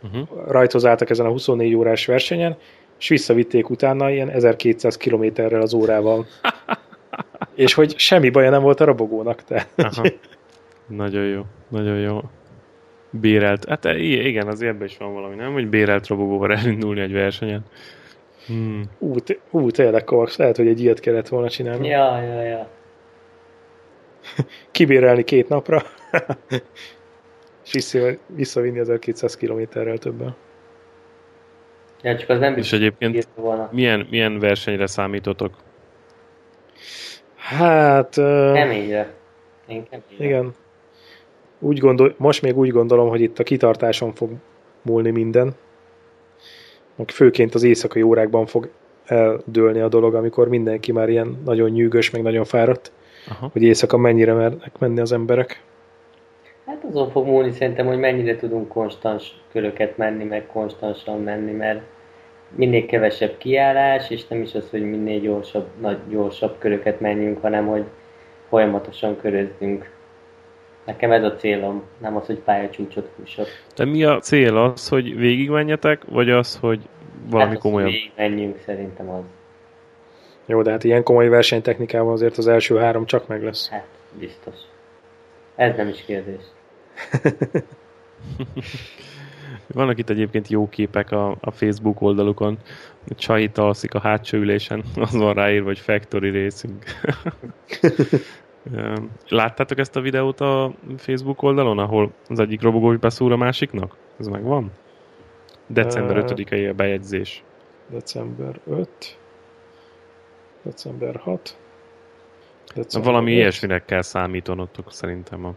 Uh-huh. rajtozáltak ezen a 24 órás versenyen, és visszavitték utána ilyen 1200 kilométerrel az órával. [LAUGHS] és hogy semmi baja nem volt a robogónak. Tehát, Aha. Nagyon jó, nagyon jó. Bérelt. Hát e, igen, az ebben is van valami, nem? Hogy bérelt robogóval [LAUGHS] elindulni egy versenyen. Hmm. ú, t- ú, tényleg Kovacs, lehet, hogy egy ilyet kellett volna csinálni. Ja, ja, ja. [LAUGHS] Kibérelni két napra, [LAUGHS] és vissza- visszavinni 1200 kilométerrel többen. ja csak az nem És egyébként volna. milyen, milyen versenyre számítotok? Hát... Uh, Keményre. Én keményre. Igen. Úgy gondol, most még úgy gondolom, hogy itt a kitartáson fog múlni minden. Főként az éjszakai órákban fog eldőlni a dolog, amikor mindenki már ilyen nagyon nyűgös, meg nagyon fáradt, Aha. hogy éjszaka mennyire mernek menni az emberek. Hát azon fog múlni szerintem, hogy mennyire tudunk konstans köröket menni, meg konstansan menni, mert minél kevesebb kiállás, és nem is az, hogy minél gyorsabb, nagy, gyorsabb köröket menjünk, hanem hogy folyamatosan körözzünk. Nekem ez a célom, nem az, hogy pályacsúcsot fussak. De mi a cél az, hogy végigmenjetek, vagy az, hogy valami hát az, komolyabb? hogy menjünk szerintem az. Jó, de hát ilyen komoly versenytechnikával azért az első három csak meg lesz. Hát, biztos. Ez nem is kérdés. [LAUGHS] Vannak itt egyébként jó képek a, a Facebook oldalukon. Csahit alszik a hátsó ülésen, [LAUGHS] az van ráírva, hogy Factory Racing. [LAUGHS] Láttátok ezt a videót a Facebook oldalon, ahol az egyik robogó beszúr a másiknak? Ez megvan? December Ö, 5-i a bejegyzés. December 5, december 6, Na, december valami 5. ilyesminek kell számítanotok szerintem a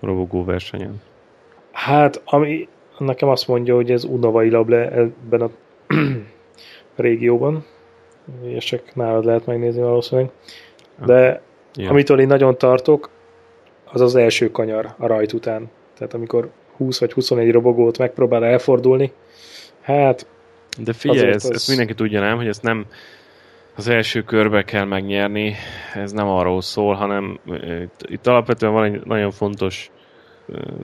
robogó versenyen. Hát, ami nekem azt mondja, hogy ez unavai le ebben a [CLEARS THROAT] régióban, és csak nálad lehet megnézni valószínűleg. De Ja. amitől én nagyon tartok, az az első kanyar a rajt után. Tehát amikor 20 vagy 21 robogót megpróbál elfordulni, hát... De figyelj, ezt, az... ezt mindenki tudja nem, hogy ezt nem az első körbe kell megnyerni, ez nem arról szól, hanem itt, itt alapvetően van egy nagyon fontos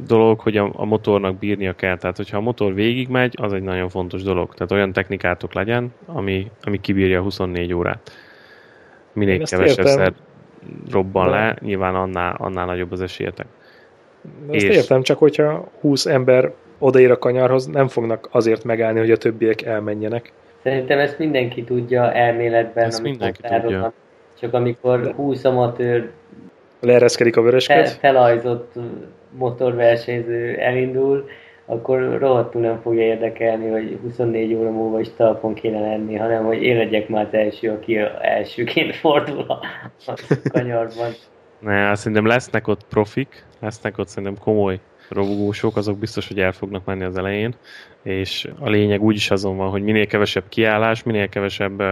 dolog, hogy a, a motornak bírnia kell. Tehát, hogyha a motor végigmegy, az egy nagyon fontos dolog. Tehát olyan technikátok legyen, ami, ami kibírja 24 órát. Minél kevesebbszer robban De... le, nyilván annál, annál nagyobb az esélyetek. De ezt és... értem, csak hogyha 20 ember odaér a kanyarhoz, nem fognak azért megállni, hogy a többiek elmenjenek. Szerintem ezt mindenki tudja elméletben, ezt mindenki tudja. Csak amikor 20 amatőr leereszkedik a vörösköd. Fel, felajzott motorversenyző elindul, akkor rohadtul nem fogja érdekelni, hogy 24 óra múlva is talpon kéne lenni, hanem hogy én legyek már az első, aki elsőként fordul a, a kanyarban. Ne, szerintem lesznek ott profik, lesznek ott szerintem komoly robogósok, azok biztos, hogy el fognak menni az elején, és a lényeg úgyis azon van, hogy minél kevesebb kiállás, minél kevesebb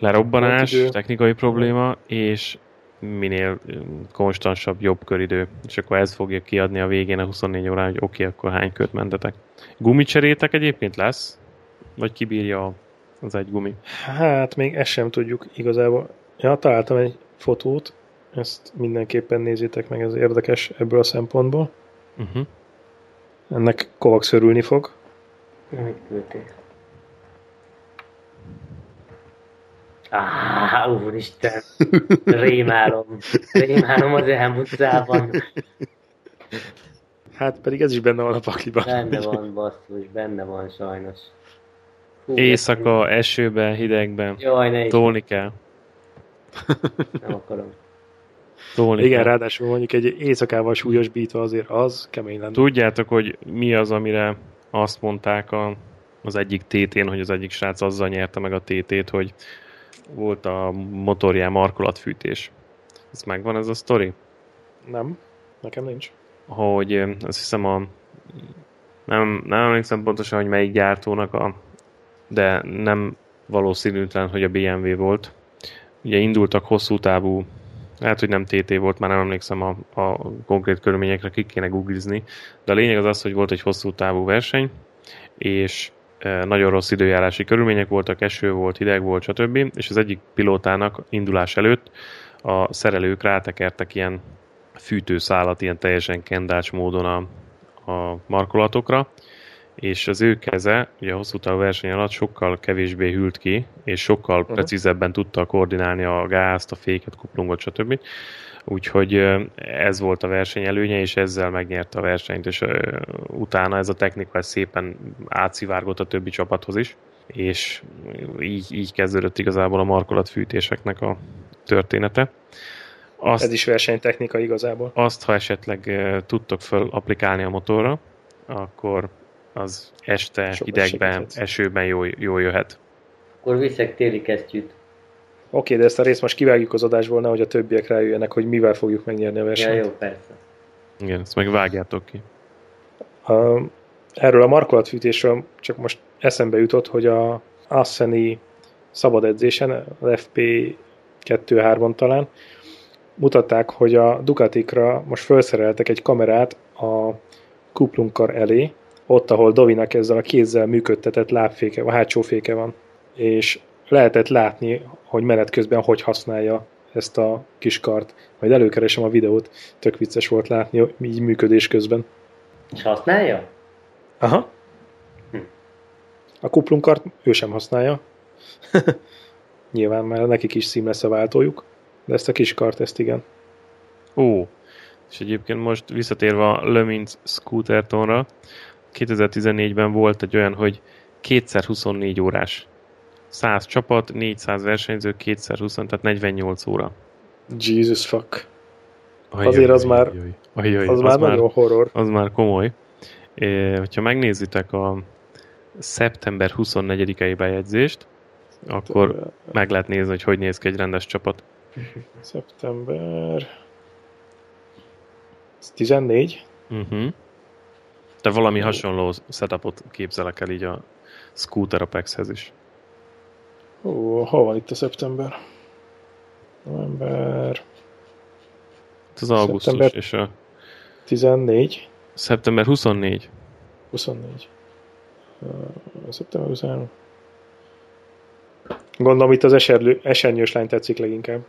lerobbanás, technikai probléma, és minél konstansabb, jobb köridő, és akkor ez fogja kiadni a végén a 24 órán, hogy oké, okay, akkor hány kört mentetek. Gumicserétek egyébként lesz? Vagy kibírja az egy gumi? Hát még ezt sem tudjuk igazából. Ja, találtam egy fotót, ezt mindenképpen nézzétek meg, ez érdekes ebből a szempontból. Uh-huh. Ennek Kovacs örülni fog. Mit Á, úristen, [LAUGHS] rémálom, rémálom az elmúltában. Hát pedig ez is benne van a pakliban. Benne van, basszus, benne van sajnos. Hú, Éjszaka, ez... esőben, hidegben. Jaj, ne Tolni kell. Nem akarom. Tolni Igen, kell. ráadásul mondjuk egy éjszakával súlyosbítva azért az kemény lenne. Tudjátok, hogy mi az, amire azt mondták a, az egyik tétén, hogy az egyik srác azzal nyerte meg a tétét, hogy volt a motorján markolatfűtés. Ez megvan ez a sztori? Nem, nekem nincs. Hogy azt hiszem a nem, nem emlékszem pontosan, hogy melyik gyártónak a de nem valószínűtlen, hogy a BMW volt. Ugye indultak hosszú távú, lehet, hogy nem TT volt, már nem emlékszem a, a konkrét körülményekre, ki kéne googlizni, de a lényeg az az, hogy volt egy hosszú távú verseny, és nagyon rossz időjárási körülmények voltak, eső volt, hideg volt, stb. És az egyik pilótának indulás előtt a szerelők rátekertek ilyen fűtőszálat, ilyen teljesen kendás módon a, a markolatokra, és az ő keze, ugye a hosszú távú verseny alatt sokkal kevésbé hűlt ki, és sokkal uh-huh. precízebben tudta koordinálni a gázt, a féket, kuplungot, stb. Úgyhogy ez volt a verseny előnye, és ezzel megnyerte a versenyt, és utána ez a technika ez szépen átszivárgott a többi csapathoz is, és így, így kezdődött igazából a markolatfűtéseknek a története. Azt, ez is versenytechnika igazából. Azt, ha esetleg tudtok fel applikálni a motorra, akkor az este, Sokat hidegben, segíthet. esőben jól, jól jöhet. Akkor viszek téli kesztyűt. Oké, de ezt a részt most kivágjuk az adásból, hogy a többiek rájöjjenek, hogy mivel fogjuk megnyerni a versenyt. Ja, jó, persze. Igen, ezt meg vágjátok ki. A, erről a markolatfűtésről csak most eszembe jutott, hogy a Asseni szabad edzésen, az FP 2-3-on talán, mutatták, hogy a Ducatikra most felszereltek egy kamerát a kuplunkar elé, ott, ahol Dovinak ezzel a kézzel működtetett lábféke, a hátsó féke van. És lehetett látni, hogy menet közben hogy használja ezt a kis kart. Majd előkeresem a videót, tök vicces volt látni, így működés közben. És használja? Aha. Hm. A kuplunkart ő sem használja. [LAUGHS] Nyilván már nekik is szím lesz a váltójuk, de ezt a kis kart, ezt igen. Ó, és egyébként most visszatérve a Le Mans Scootertonra, 2014-ben volt egy olyan, hogy kétszer 24 órás 100 csapat, 400 versenyző, 220, tehát 48 óra. Jesus fuck. Ajaj, Azért az már, ajaj, az, az már nagyon horror. Az már komoly. É, hogyha megnézitek a szeptember 24-i bejegyzést, akkor meg lehet nézni, hogy hogy néz ki egy rendes csapat. [LAUGHS] Szeptember... 14? Uh-huh. De valami hasonló setupot képzelek el így a Scooter Apex-hez is. Ó, hol van itt a szeptember? November... Ez az augusztus és a... 14. Szeptember 24. 24. Uh, szeptember 23. Gondolom itt az eserlő, esernyős lány tetszik leginkább.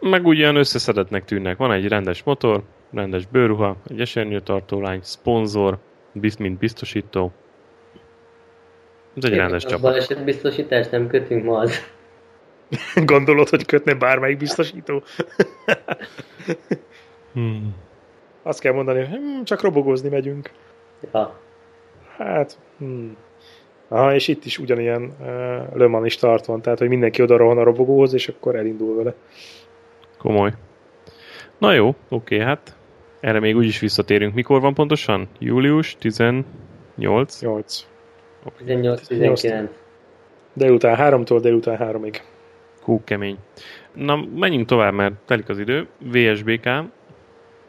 Meg ugyan összeszedetnek tűnnek. Van egy rendes motor, rendes bőruha, egy esernyőtartólány, szponzor, biz- mint biztosító. Ez egy rendes csapat. baleset biztosítást nem kötünk ma az. [LAUGHS] Gondolod, hogy kötne bármelyik biztosító? [LAUGHS] Hmm. Azt kell mondani, hogy hm, csak robogózni megyünk. Ja. Hát, hmm. Aha, és itt is ugyanilyen uh, Le Mans is tart van, tehát hogy mindenki oda rohan a robogóhoz, és akkor elindul vele. Komoly. Na jó, oké, hát erre még úgyis visszatérünk. Mikor van pontosan? Július 18? 8. 18-19. Délután 3-tól délután 3-ig. Hú, kemény. Na, menjünk tovább, mert telik az idő. VSBK.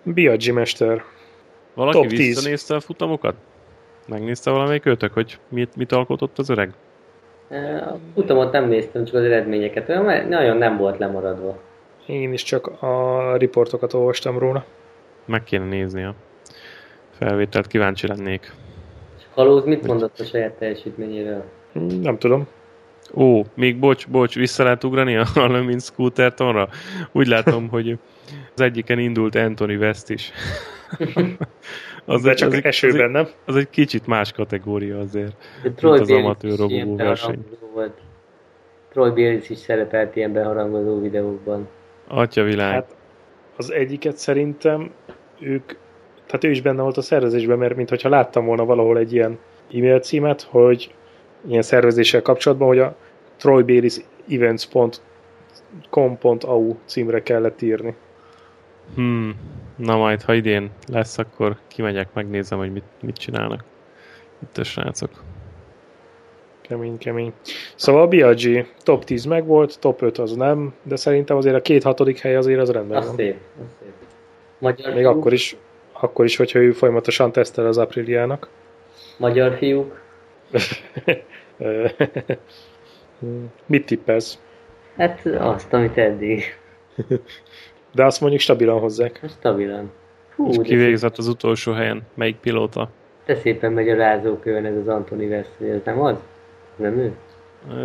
Biaggi mester. Valaki Top 10. visszanézte a futamokat? Megnézte valamelyik őtök, hogy mit, mit alkotott az öreg? A futamot nem néztem, csak az eredményeket. Olyan nagyon nem volt lemaradva. Én is csak a riportokat olvastam róla. Meg kéne nézni a felvételt, kíváncsi lennék. Kalóz mit mondott a saját teljesítményéről? Nem tudom. Ó, még bocs, bocs, vissza lehet ugrani a Lemint Scootertonra? Úgy látom, [LAUGHS] hogy az egyiken indult Anthony West is. [LAUGHS] az, De csak az, egy- esőben, az, egy, nem? az egy kicsit más kategória azért. De Troy az amatőr is robogó ilyen verseny. volt. Troy Bielis is szerepelt ilyen beharangozó videókban. Atya világ. Hát az egyiket szerintem ők, tehát ő is benne volt a szervezésben, mert mintha láttam volna valahol egy ilyen e-mail címet, hogy ilyen szervezéssel kapcsolatban, hogy a Troy Baylis events.com.au címre kellett írni. Hmm. Na majd, ha idén lesz, akkor kimegyek, megnézem, hogy mit, mit csinálnak itt a srácok. Kemény, kemény. Szóval a Biaggi top 10 megvolt, top 5 az nem, de szerintem azért a két hatodik hely azért az rendben Az van. szép, az szép. Magyar Még fiúk, akkor is, akkor is, hogyha ő folyamatosan tesztel az Apriliának. Magyar fiúk. [LAUGHS] Mit tippelsz? Hát azt, amit eddig. De azt mondjuk stabilan hozzák. Stabilan. Hú, És kivégzett az utolsó helyen. Melyik pilóta? De szépen megy a rázókövön ez az Antoni Vesz, ez nem az? Nem ő?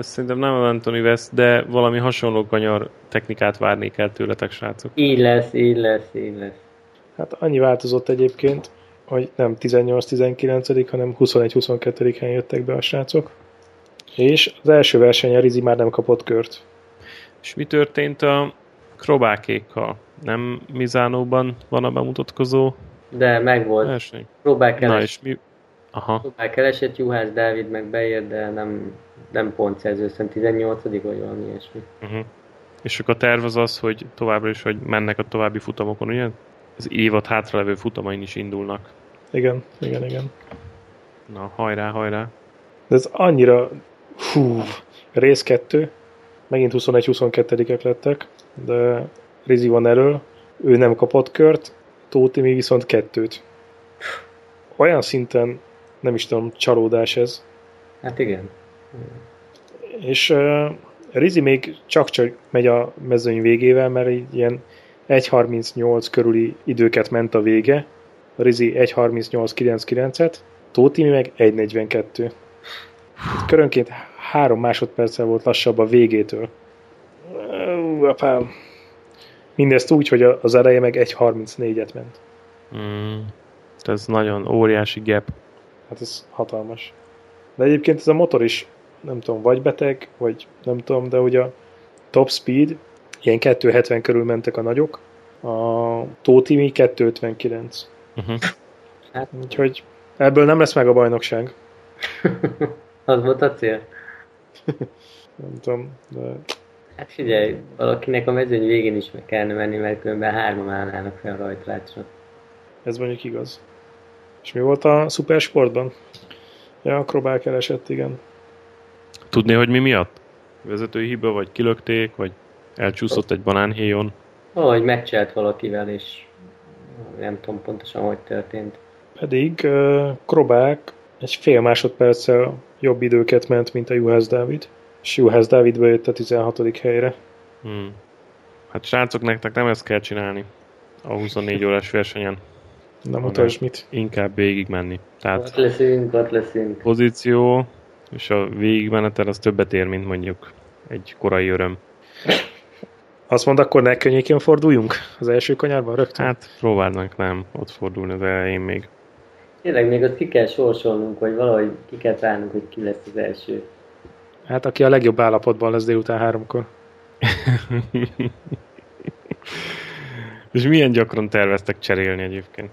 Szerintem nem az Anthony West, de valami hasonló kanyar technikát várnék el tőletek, srácok. Így lesz, így lesz, így lesz. Hát annyi változott egyébként, hogy nem 18-19, hanem 21-22 helyen jöttek be a srácok. És az első versenyen Rizi már nem kapott kört. És mi történt a krobákékkal? Nem Mizánóban van a bemutatkozó De megvolt. verseny? Próbál Na keres, és mi? Aha. próbál keresett, Juhász Dávid meg beért, de nem, nem pontszerző, szerintem 18 vagy valami ilyesmi. Uh-huh. És akkor a terv az az, hogy továbbra is, hogy mennek a további futamokon, ugye? Az évad hátralevő futamain is indulnak. Igen, igen, igen. Na, hajrá, hajrá. De ez annyira... Hú, rész 2, megint 21-22-ek lettek, de Rizi van elől, ő nem kapott kört, Tóti mi viszont kettőt. Olyan szinten, nem is tudom, csalódás ez. Hát igen. És uh, Rizi még csak-csak megy a mezőny végével, mert így ilyen 1.38 körüli időket ment a vége. A Rizi 1.38.99-et, Tóti meg 1.42. Körönként három másodperccel volt lassabb a végétől. Ú, apám. Mindezt úgy, hogy a- az eleje meg 1.34-et ment. Mm. Ez nagyon óriási gap. Hát ez hatalmas. De egyébként ez a motor is, nem tudom, vagy beteg, vagy nem tudom, de hogy a top speed, ilyen 270 körül mentek a nagyok, a Tótimi 259. Uh-huh. Hát Úgyhogy ebből nem lesz meg a bajnokság. [LAUGHS] az volt a cél. [LAUGHS] Nem tudom, de Hát figyelj, valakinek a mezőny végén is meg kellene menni, mert különben hárman állnának fel a rajtrácsra. ez mondjuk igaz. És mi volt a szupersportban? Ja, Krobál keresett, igen. Tudné, hogy mi miatt? Vezetői hiba, vagy kilökték, vagy elcsúszott egy banánhéjon? Valahogy meccselt valakivel, és nem tudom pontosan, hogy történt. Pedig uh, Krobák egy fél másodperccel jobb időket ment, mint a Juhász Dávid. És Juhász Dávid bejött a 16. helyre. Hmm. Hát srácok, nektek nem ezt kell csinálni a 24 órás versenyen. Na mutasd mit. Inkább végigmenni. Tehát Ott leszünk, ott leszünk. pozíció és a végigmenetel az többet ér, mint mondjuk egy korai öröm. Azt mond, akkor ne könnyékén forduljunk az első kanyarban rögtön? Hát próbálnak nem ott fordulni az elején még. Tényleg még ott ki kell sorsolnunk, vagy valahogy ki kell találnunk, hogy ki lesz az első. Hát aki a legjobb állapotban lesz délután háromkor. [LAUGHS] És milyen gyakran terveztek cserélni egyébként?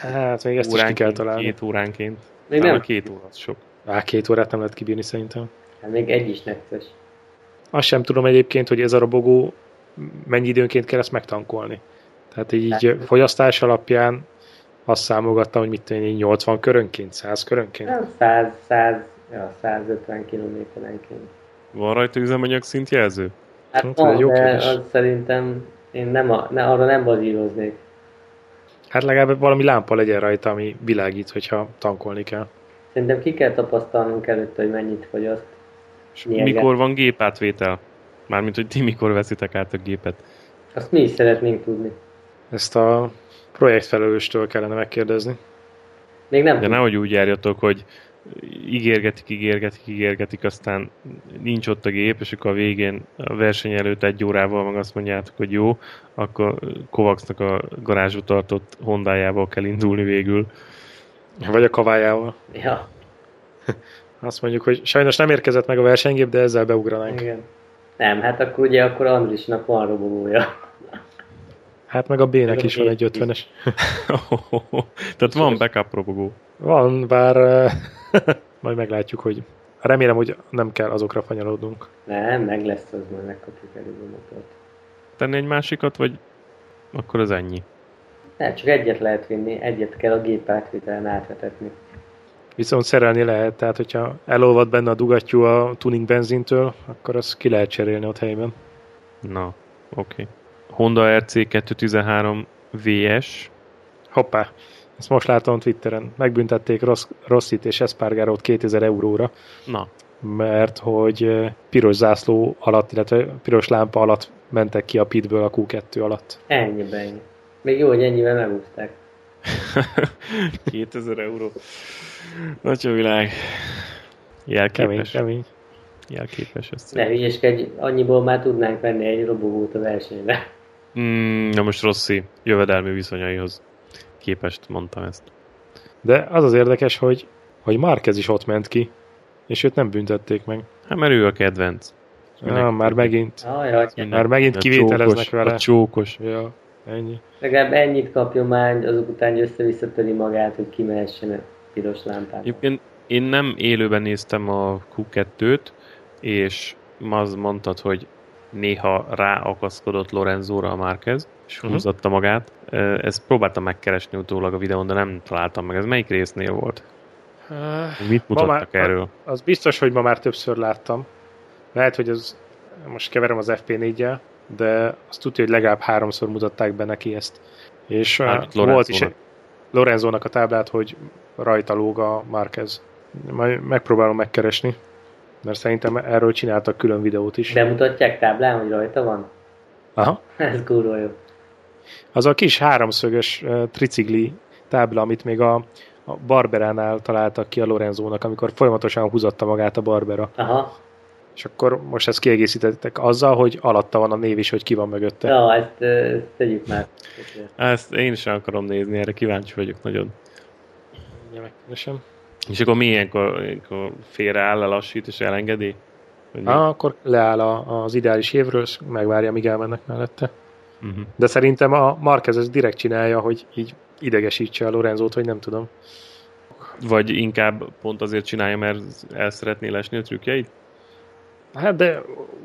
Hát még ezt is ki kell találni. Két óránként? Még Talán nem. két óra sok. Á, két órát nem lehet kibírni szerintem. Hát még egy is necces. Azt sem tudom egyébként, hogy ez a robogó mennyi időnként kell ezt megtankolni. Tehát így Hát- fogyasztás alapján azt számogattam, hogy mit tenni 80 körönként, 100 körönként. Nem 100, 100, ja, 150 kilométerenként. Van rajta üzemanyag szintjelző? Hát Hát, van, jó de kérdés. az szerintem én nem, a, ne, arra nem bazíroznék. Hát legalább valami lámpa legyen rajta, ami világít, hogyha tankolni kell. Szerintem ki kell tapasztalnunk előtte, hogy mennyit fogyaszt. És mikor van gépátvétel? Mármint, hogy ti mikor veszitek át a gépet? Azt mi is szeretnénk tudni. Ezt a projektfelelőstől kellene megkérdezni. Még nem De nehogy úgy járjatok, hogy ígérgetik, ígérgetik, ígérgetik, aztán nincs ott a gép, és akkor a végén a verseny előtt egy órával meg azt mondjátok, hogy jó, akkor Kovacsnak a garázsba tartott Hondájával kell indulni végül. Vagy a kavájával. Ja, [LAUGHS] Azt mondjuk, hogy sajnos nem érkezett meg a versenygép, de ezzel beugranánk. igen. Nem, hát akkor ugye akkor Andrisnak van robogója. Hát meg a B-nek Meg a is van egy B-nek 50-es. [LAUGHS] Tehát van backup robogó. Van, bár [LAUGHS] majd meglátjuk, hogy remélem, hogy nem kell azokra fanyalódnunk. Nem, meg lesz az, majd megkapjuk előbb a motort. Tenni egy másikat, vagy akkor az ennyi? Nem, csak egyet lehet vinni, egyet kell a gép átvitelen átvetetni. Viszont szerelni lehet, tehát hogyha elolvad benne a dugattyú a tuning benzintől, akkor azt ki lehet cserélni ott helyben. Na, oké. Okay. Honda RC 213 VS, Hoppá, ezt most látom Twitteren. Megbüntették Ross, Rossit és Espargarót 2000 euróra, na, mert hogy piros zászló alatt, illetve piros lámpa alatt mentek ki a pitből a Q2 alatt. Ennyi ennyi. Még jó, hogy ennyivel megúzták. 2000 [LAUGHS] [LAUGHS] euró. Atya világ. Kemény, Jelképes. kemény. Jelképes ez. Ne hülyeskedj, annyiból már tudnánk venni egy robogót a versenyre. Mm, na most Rossi jövedelmi viszonyaihoz képest mondtam ezt. De az az érdekes, hogy, hogy Márquez is ott ment ki, és őt nem büntették meg. Hát mert ő a kedvenc. Ah, már megint. Ajaj, Már megint A kivételeznek csókos, vele. A csókos. Ja, ennyi. legalább ennyit kapjon már, azok után össze-visszatöri magát, hogy kimehessen piros lámpát. Egyébként én nem élőben néztem a Q2-t, és az mondtad, hogy néha ráakaszkodott Lorenzóra a Márquez, és Mhm. húzatta magát. Ezt próbáltam megkeresni utólag a videón, de nem találtam meg. Ez melyik résznél volt? Mit Ma mutattak már- erről? Az biztos, hogy ma már többször láttam. Lehet, hogy az, most keverem az FP4-jel, de azt tudja, hogy legalább háromszor mutatták be neki ezt. És uh, volt is Lorenzónak. Lorenzónak a táblát, hogy rajta lóg a Márquez. Majd megpróbálom megkeresni, mert szerintem erről csináltak külön videót is. Bemutatják táblán, hogy rajta van? Aha. Ez kurva jó. Az a kis háromszögös uh, tricikli tábla, amit még a, a Barberánál találtak ki a Lorenzónak, amikor folyamatosan húzatta magát a Barbera. Aha. És akkor most ezt kiegészítettek azzal, hogy alatta van a név is, hogy ki van mögötte. Ja, ezt, ezt tegyük már. Ezt én sem akarom nézni, erre kíváncsi vagyok nagyon. Ja, megkeresem. És akkor mi ilyenkor, ilyenkor félreáll, lelassít és elengedi? Ah, akkor leáll a, az ideális évről, és megvárja, míg elmennek mellette. Uh-huh. De szerintem a Marquez ez direkt csinálja, hogy így idegesítse a Lorenzót, vagy nem tudom. Vagy inkább pont azért csinálja, mert el szeretné lesni a trükkjeit? Hát de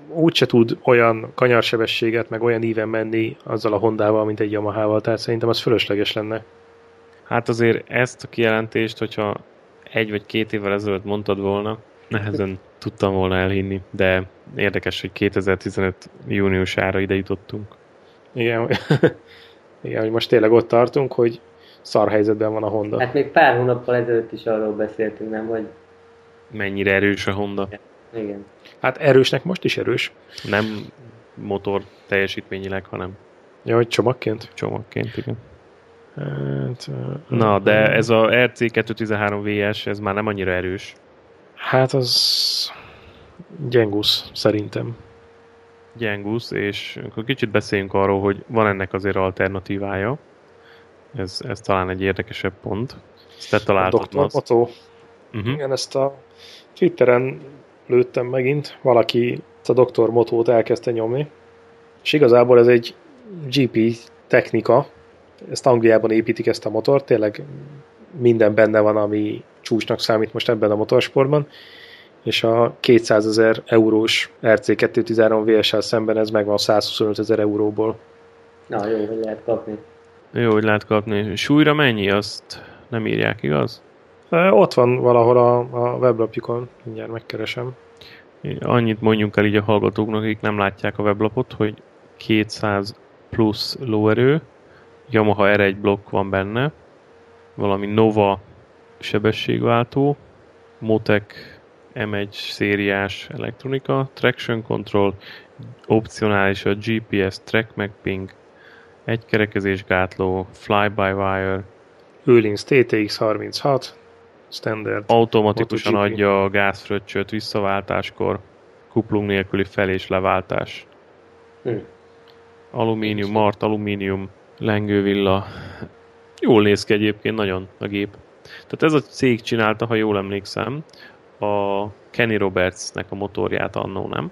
úgyse tud olyan kanyarsebességet, meg olyan íven menni azzal a Hondával, mint egy Yamahával, tehát szerintem az fölösleges lenne. Hát azért ezt a kijelentést, hogyha egy vagy két évvel ezelőtt mondtad volna, nehezen tudtam volna elhinni, de érdekes, hogy 2015 júniusára ide jutottunk. Igen, [LAUGHS] igen, hogy most tényleg ott tartunk, hogy szar helyzetben van a Honda. Hát még pár hónappal ezelőtt is arról beszéltünk, nem, hogy Mennyire erős a Honda. igen. Hát erősnek most is erős. Nem motor teljesítményileg, hanem Ja, hogy csomagként. csomagként, igen. Hát, Na, de ez a RC213VS, ez már nem annyira erős. Hát az gyengusz, szerintem. Gyengusz, és akkor kicsit beszéljünk arról, hogy van ennek azért alternatívája. Ez, ez talán egy érdekesebb pont. Ezt te találtad. Dr. Otto. Uh-huh. Igen, ezt a Twitteren lőttem megint. Valaki a Dr. Motót elkezdte nyomni. És igazából ez egy GP technika. Ezt Angliában építik ezt a motort. Tényleg minden benne van, ami csúcsnak számít most ebben a motorsportban és a 200 ezer eurós RC213 VSL szemben ez megvan 125 ezer euróból. Na, jó, hogy lehet kapni. Jó, hogy lehet kapni. Súlyra mennyi, azt nem írják, igaz? Ott van valahol a, a weblapjukon, mindjárt megkeresem. Annyit mondjunk el így a hallgatóknak, akik nem látják a weblapot, hogy 200 plusz lóerő, Yamaha R1 blokk van benne, valami Nova sebességváltó, Motec M1 szériás elektronika, traction control, opcionális a GPS track mapping, egykerekezés gátló, fly-by-wire, Öhlins TTX 36, standard. Automatikusan adja a gázfröccsöt visszaváltáskor, kuplung nélküli fel- és leváltás. Hm. Alumínium, mart, alumínium, lengővilla. Jól néz ki egyébként nagyon a gép. Tehát ez a cég csinálta, ha jól emlékszem, a Kenny Robertsnek a motorját annó, nem?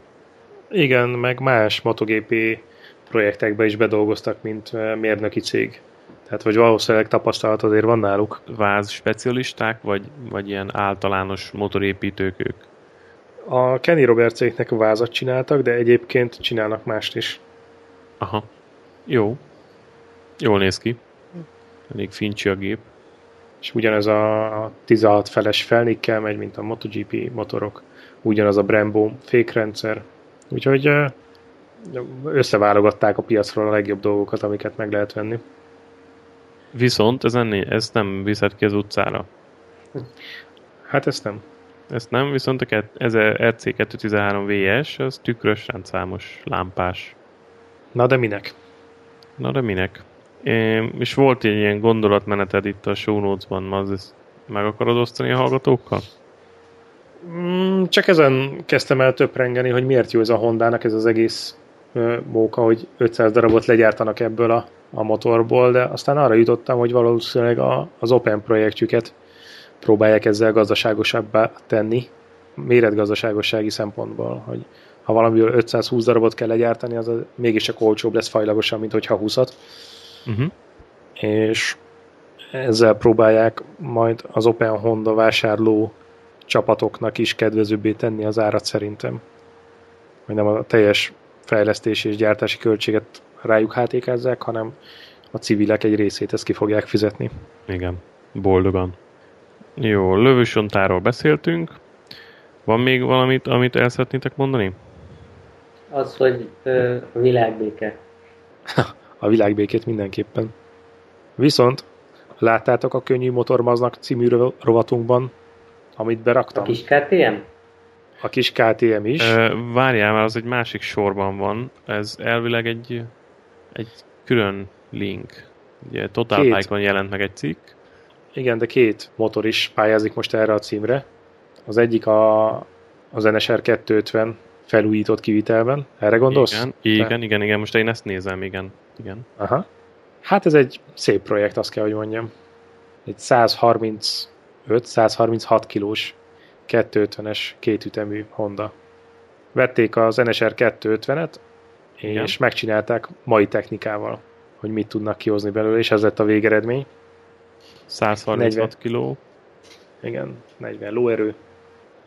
Igen, meg más motogépi projektekbe is bedolgoztak, mint mérnöki cég. Tehát, hogy valószínűleg tapasztalat azért van náluk. Váz specialisták, vagy, vagy ilyen általános motorépítők ők? A Kenny Roberts cégnek vázat csináltak, de egyébként csinálnak mást is. Aha. Jó. Jól néz ki. Elég fincsi a gép és ugyanez a 16 feles felnikkel megy, mint a MotoGP motorok, ugyanaz a Brembo fékrendszer, úgyhogy összeválogatták a piacról a legjobb dolgokat, amiket meg lehet venni. Viszont ez, ennél, ez nem viszed ki az utcára. Hát ezt nem. Ezt nem, viszont a ez a RC213 VS, az tükrös rendszámos lámpás. Na de minek? Na de minek? és volt egy ilyen gondolatmeneted itt a show notes-ban, az ezt meg akarod osztani a hallgatókkal? Mm, csak ezen kezdtem el töprengeni, hogy miért jó ez a Hondának ez az egész móka, hogy 500 darabot legyártanak ebből a, a motorból, de aztán arra jutottam, hogy valószínűleg a, az Open projektjüket próbálják ezzel gazdaságosabbá tenni, méretgazdaságossági szempontból, hogy ha valamiből 520 darabot kell legyártani, az mégiscsak olcsóbb lesz fajlagosan, mint hogyha 20-at. Uh-huh. És ezzel próbálják majd az Open Honda vásárló csapatoknak is kedvezőbbé tenni az árat szerintem. Hogy nem a teljes fejlesztési és gyártási költséget rájuk hátékázzák, hanem a civilek egy részét ezt ki fogják fizetni. Igen, boldogan. Jó, lövősontáról beszéltünk. Van még valamit, amit el szeretnétek mondani? Az, hogy ö, a világbéke. [LAUGHS] a világbékét mindenképpen. Viszont láttátok a Könnyű Motormaznak című rovatunkban, amit beraktam? A kis KTM? A kis KTM is. E, várjál, mert az egy másik sorban van. Ez elvileg egy, egy külön link. Ugye Total két. Bike-on jelent meg egy cikk. Igen, de két motor is pályázik most erre a címre. Az egyik a, az NSR 250 felújított kivitelben. Erre gondolsz? Igen, igen, igen, igen, most én ezt nézem, igen. igen. Aha. Hát ez egy szép projekt, azt kell, hogy mondjam. Egy 135-136 kilós 250-es kétütemű Honda. Vették az NSR 250-et, és igen. megcsinálták mai technikával, hogy mit tudnak kihozni belőle, és ez lett a végeredmény. 136 kiló. Igen, 40 lóerő.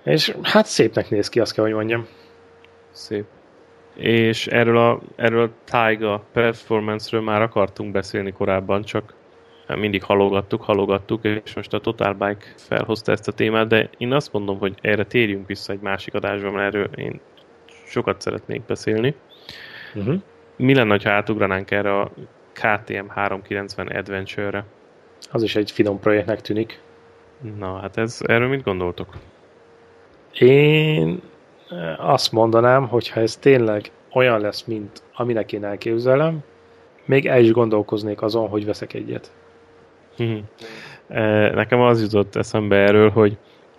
És hát szépnek néz ki, azt kell, hogy mondjam. Szép. És erről a, erről a Taiga performance-ről már akartunk beszélni korábban, csak mindig halogattuk, halogattuk, és most a Total Bike felhozta ezt a témát, de én azt mondom, hogy erre térjünk vissza egy másik adásban, mert erről én sokat szeretnék beszélni. Uh-huh. Mi lenne, ha átugranánk erre a KTM 390 Adventure-re? Az is egy finom projektnek tűnik. Na, hát ez, erről mit gondoltok? Én azt mondanám, hogy ha ez tényleg olyan lesz, mint aminek én elképzelem, még el is gondolkoznék azon, hogy veszek egyet. E, Nekem az jutott eszembe erről, hogy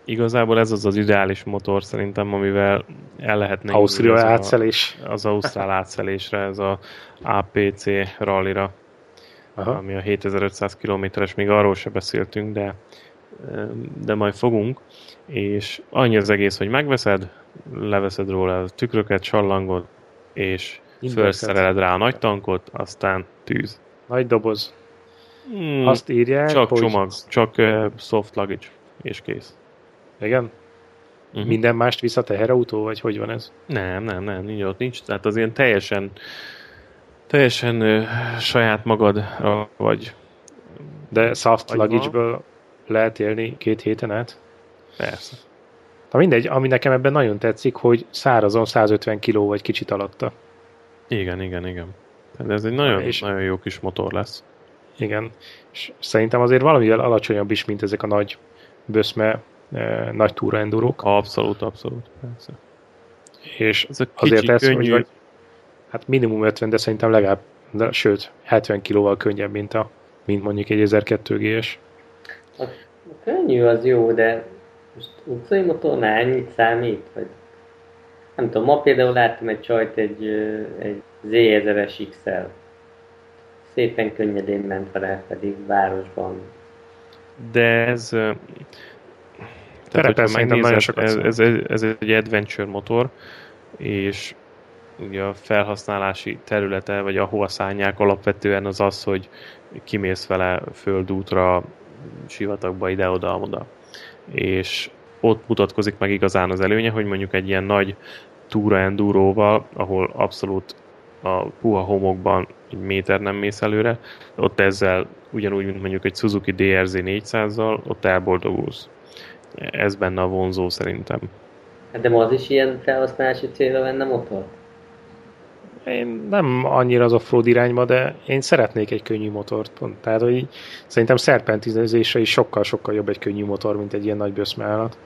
igazából ez az az ideális motor szerintem, amivel el lehetne Ausztria ez a- átszelés. az Ausztrál átszelésre, ez a APC rallira, Aha. ami a 7500 kilométeres, még arról se beszéltünk, de, de majd fogunk, és annyi az egész, hogy megveszed, leveszed róla a tükröket, sallangot, és felszereled rá a nagy tankot, aztán tűz. Nagy doboz. Hmm, Azt írják, csak hogy... csomag, csak uh, soft luggage, és kész. Igen? Mhm. Minden mást visz a teherautó, vagy hogy van ez? Nem, nem, nem, nincs ott, nincs. Tehát az ilyen teljesen teljesen ö, saját magadra, vagy De soft luggage-ből lehet élni két héten át? persze. Na mindegy, ami nekem ebben nagyon tetszik, hogy szárazon 150 kg vagy kicsit alatta. Igen, igen, igen. Tehát ez egy nagyon, És- nagyon jó kis motor lesz. Igen. És szerintem azért valamivel alacsonyabb is, mint ezek a nagy böszme, nagy túra endurók. Abszolút, abszolút. Persze. És Ez a azért kicsi, ez, hogy könnyű, vagy, hát minimum 50, de szerintem legalább, de, sőt, 70 kilóval könnyebb, mint, a, mint mondjuk egy 1002 GS. A, a könnyű az jó, de most utcai motornál ennyit számít? Vagy nem tudom, ma például láttam egy csajt egy, egy Z1000-es XL. Szépen könnyedén ment vele, pedig városban. de ez... Terepen hogyha szerintem nagyon sokat ez, ez, ez, ez, egy adventure motor, és ugye a felhasználási területe, vagy ahova szállják alapvetően az az, hogy kimész vele földútra, sivatagba, ide-oda, oda. És ott mutatkozik meg igazán az előnye, hogy mondjuk egy ilyen nagy túra enduróval, ahol abszolút a puha homokban egy méter nem mész előre, ott ezzel ugyanúgy, mint mondjuk egy Suzuki DRZ 400-zal, ott elboldogulsz. Ez benne a vonzó szerintem. Hát de az is ilyen felhasználási célra venne motor? Én nem annyira az offroad irányba, de én szeretnék egy könnyű motort. Pont. Tehát, hogy szerintem szerpentinezésre is sokkal-sokkal jobb egy könnyű motor, mint egy ilyen nagy böszme állat.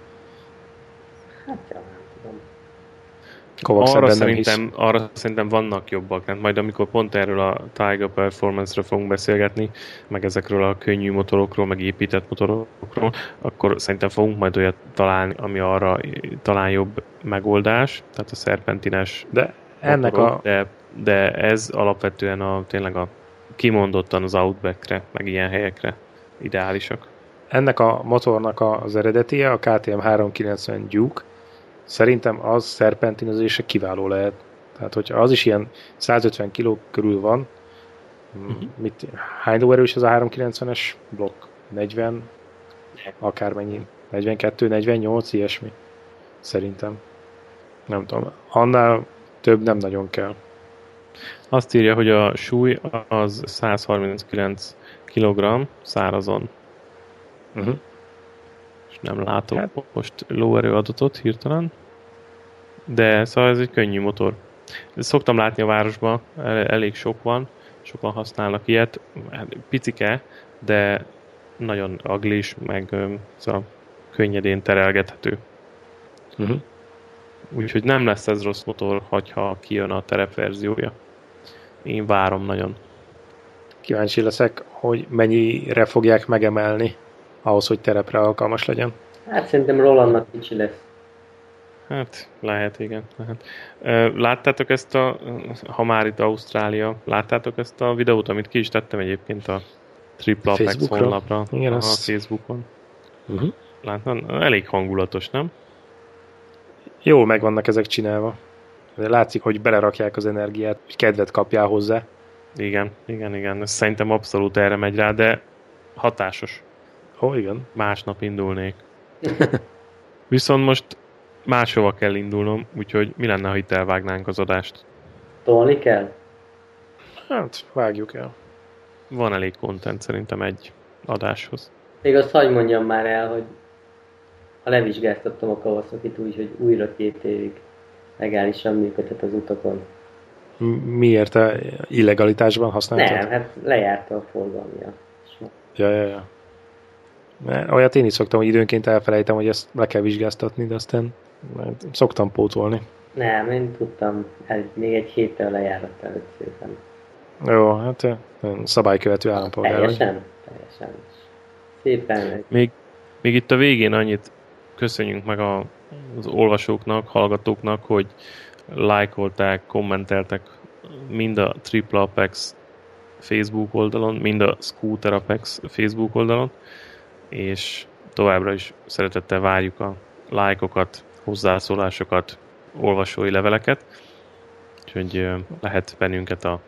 Hát tudom. Kovacs Arra szerintem, arra szerintem vannak jobbak, tehát majd amikor pont erről a Tiger Performance-ről fogunk beszélgetni, meg ezekről a könnyű motorokról, meg épített motorokról, akkor szerintem fogunk majd olyat találni, ami arra talán jobb megoldás, tehát a szerpentines De ennek motorok, a, de, de ez alapvetően a, tényleg a kimondottan az Outbackre, meg ilyen helyekre ideálisak. ennek a motornak a- az eredetie, a KTM 390 Duke, szerintem az szerpentinezése kiváló lehet. Tehát, hogyha az is ilyen 150 kg körül van, uh-huh. mit, hány lóerős ez a 390-es blokk? 40? Akármennyi? 42, 48, ilyesmi. Szerintem. Nem tudom. Annál több nem nagyon kell. Azt írja, hogy a súly az 139 kg szárazon. Uh-huh. Nem látok Hát- most lóerő adatot hirtelen. De szóval ez egy könnyű motor. Szoktam látni a városban, el- elég sok van, sokan használnak ilyet. Hát Picike, de nagyon aglis, meg szóval könnyedén terelgethető. Uh-huh. Úgyhogy nem lesz ez rossz motor, ha kijön a terepverziója. Én várom nagyon. Kíváncsi leszek, hogy mennyire fogják megemelni ahhoz, hogy terepre alkalmas legyen. Hát szerintem Rolandnak kicsi lesz. Hát, lehet, igen. Lehet. Láttátok ezt a, ha már itt Ausztrália, láttátok ezt a videót, amit ki is tettem egyébként a Triple Apex honlapra? Igen, Aha, azt- Facebookon. Uh-huh. Láttam? Elég hangulatos, nem? Jól meg vannak ezek csinálva. De látszik, hogy belerakják az energiát, hogy kedvet kapjál hozzá. Igen, igen, igen. Ez szerintem abszolút erre megy rá, de hatásos. Ó, igen. Másnap indulnék. Viszont most máshova kell indulnom, úgyhogy mi lenne, ha itt elvágnánk az adást? Tolni kell? Hát, vágjuk el. Van elég content szerintem egy adáshoz. Még azt hagyd mondjam már el, hogy ha levizsgáztattam a Kawasaki-t úgy, hogy újra két évig legálisan működhet az utakon. Miért te illegalitásban használtad? Nem, hát lejárta a forgalmia. Ja, ja, ja. Mert Olyat én is szoktam, hogy időnként elfelejtem, hogy ezt le kell vizsgáztatni, de aztán szoktam pótolni. Nem, én tudtam, el, még egy héttel lejárat előtt szépen. Jó, hát szabálykövető állampolgár vagy. Teljesen, teljesen. Szépen. Még, még itt a végén annyit köszönjünk meg a, az olvasóknak, hallgatóknak, hogy lájkolták, kommenteltek mind a Triple Apex Facebook oldalon, mind a Scooter Apex Facebook oldalon, és továbbra is szeretettel várjuk a lájkokat, hozzászólásokat, olvasói leveleket, úgyhogy lehet bennünket a,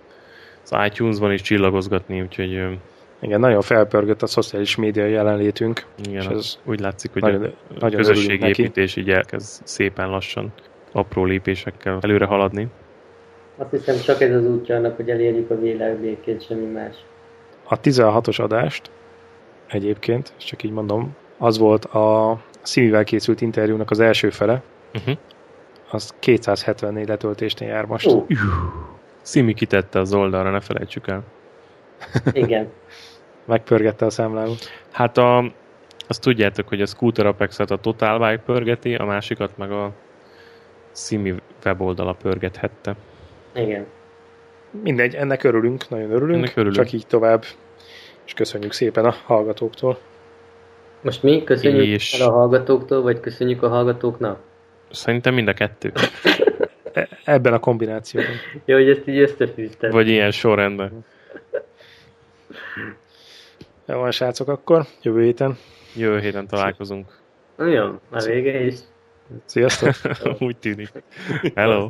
az iTunes-ban is csillagozgatni, úgyhogy Igen, nagyon felpörgött a szociális média jelenlétünk. igen, És ez úgy látszik, hogy nagyon- a nagyon közösségépítés így elkezd szépen lassan apró lépésekkel előre haladni. Azt hiszem csak ez az útja annak, hogy elérjük a világbékét, semmi más. A 16-os adást egyébként, csak így mondom, az volt a Szimivel készült interjúnak az első fele, Uh-huh. az 274 letöltésnél jár most. Ó, Szimi kitette az oldalra, ne felejtsük el. [LAUGHS] igen. Megpörgette a számlálót. Hát a, azt tudjátok, hogy a Scooter Apex-et a Total Bike pörgeti, a másikat meg a Simi weboldala pörgethette. Igen. Mindegy, ennek örülünk, nagyon örülünk, Ennek örülünk. csak így tovább, és köszönjük szépen a hallgatóktól. Most mi köszönjük És- el a hallgatóktól, vagy köszönjük a hallgatóknak? Szerintem mind a kettő. E- Ebben a kombinációban. Jó, hogy ezt így összefűzted. Vagy ilyen sorrendben. Jó van, srácok, akkor jövő héten. Jövő héten találkozunk. Jó, a vége is. Sziasztok! [LAUGHS] Úgy tűnik. Hello!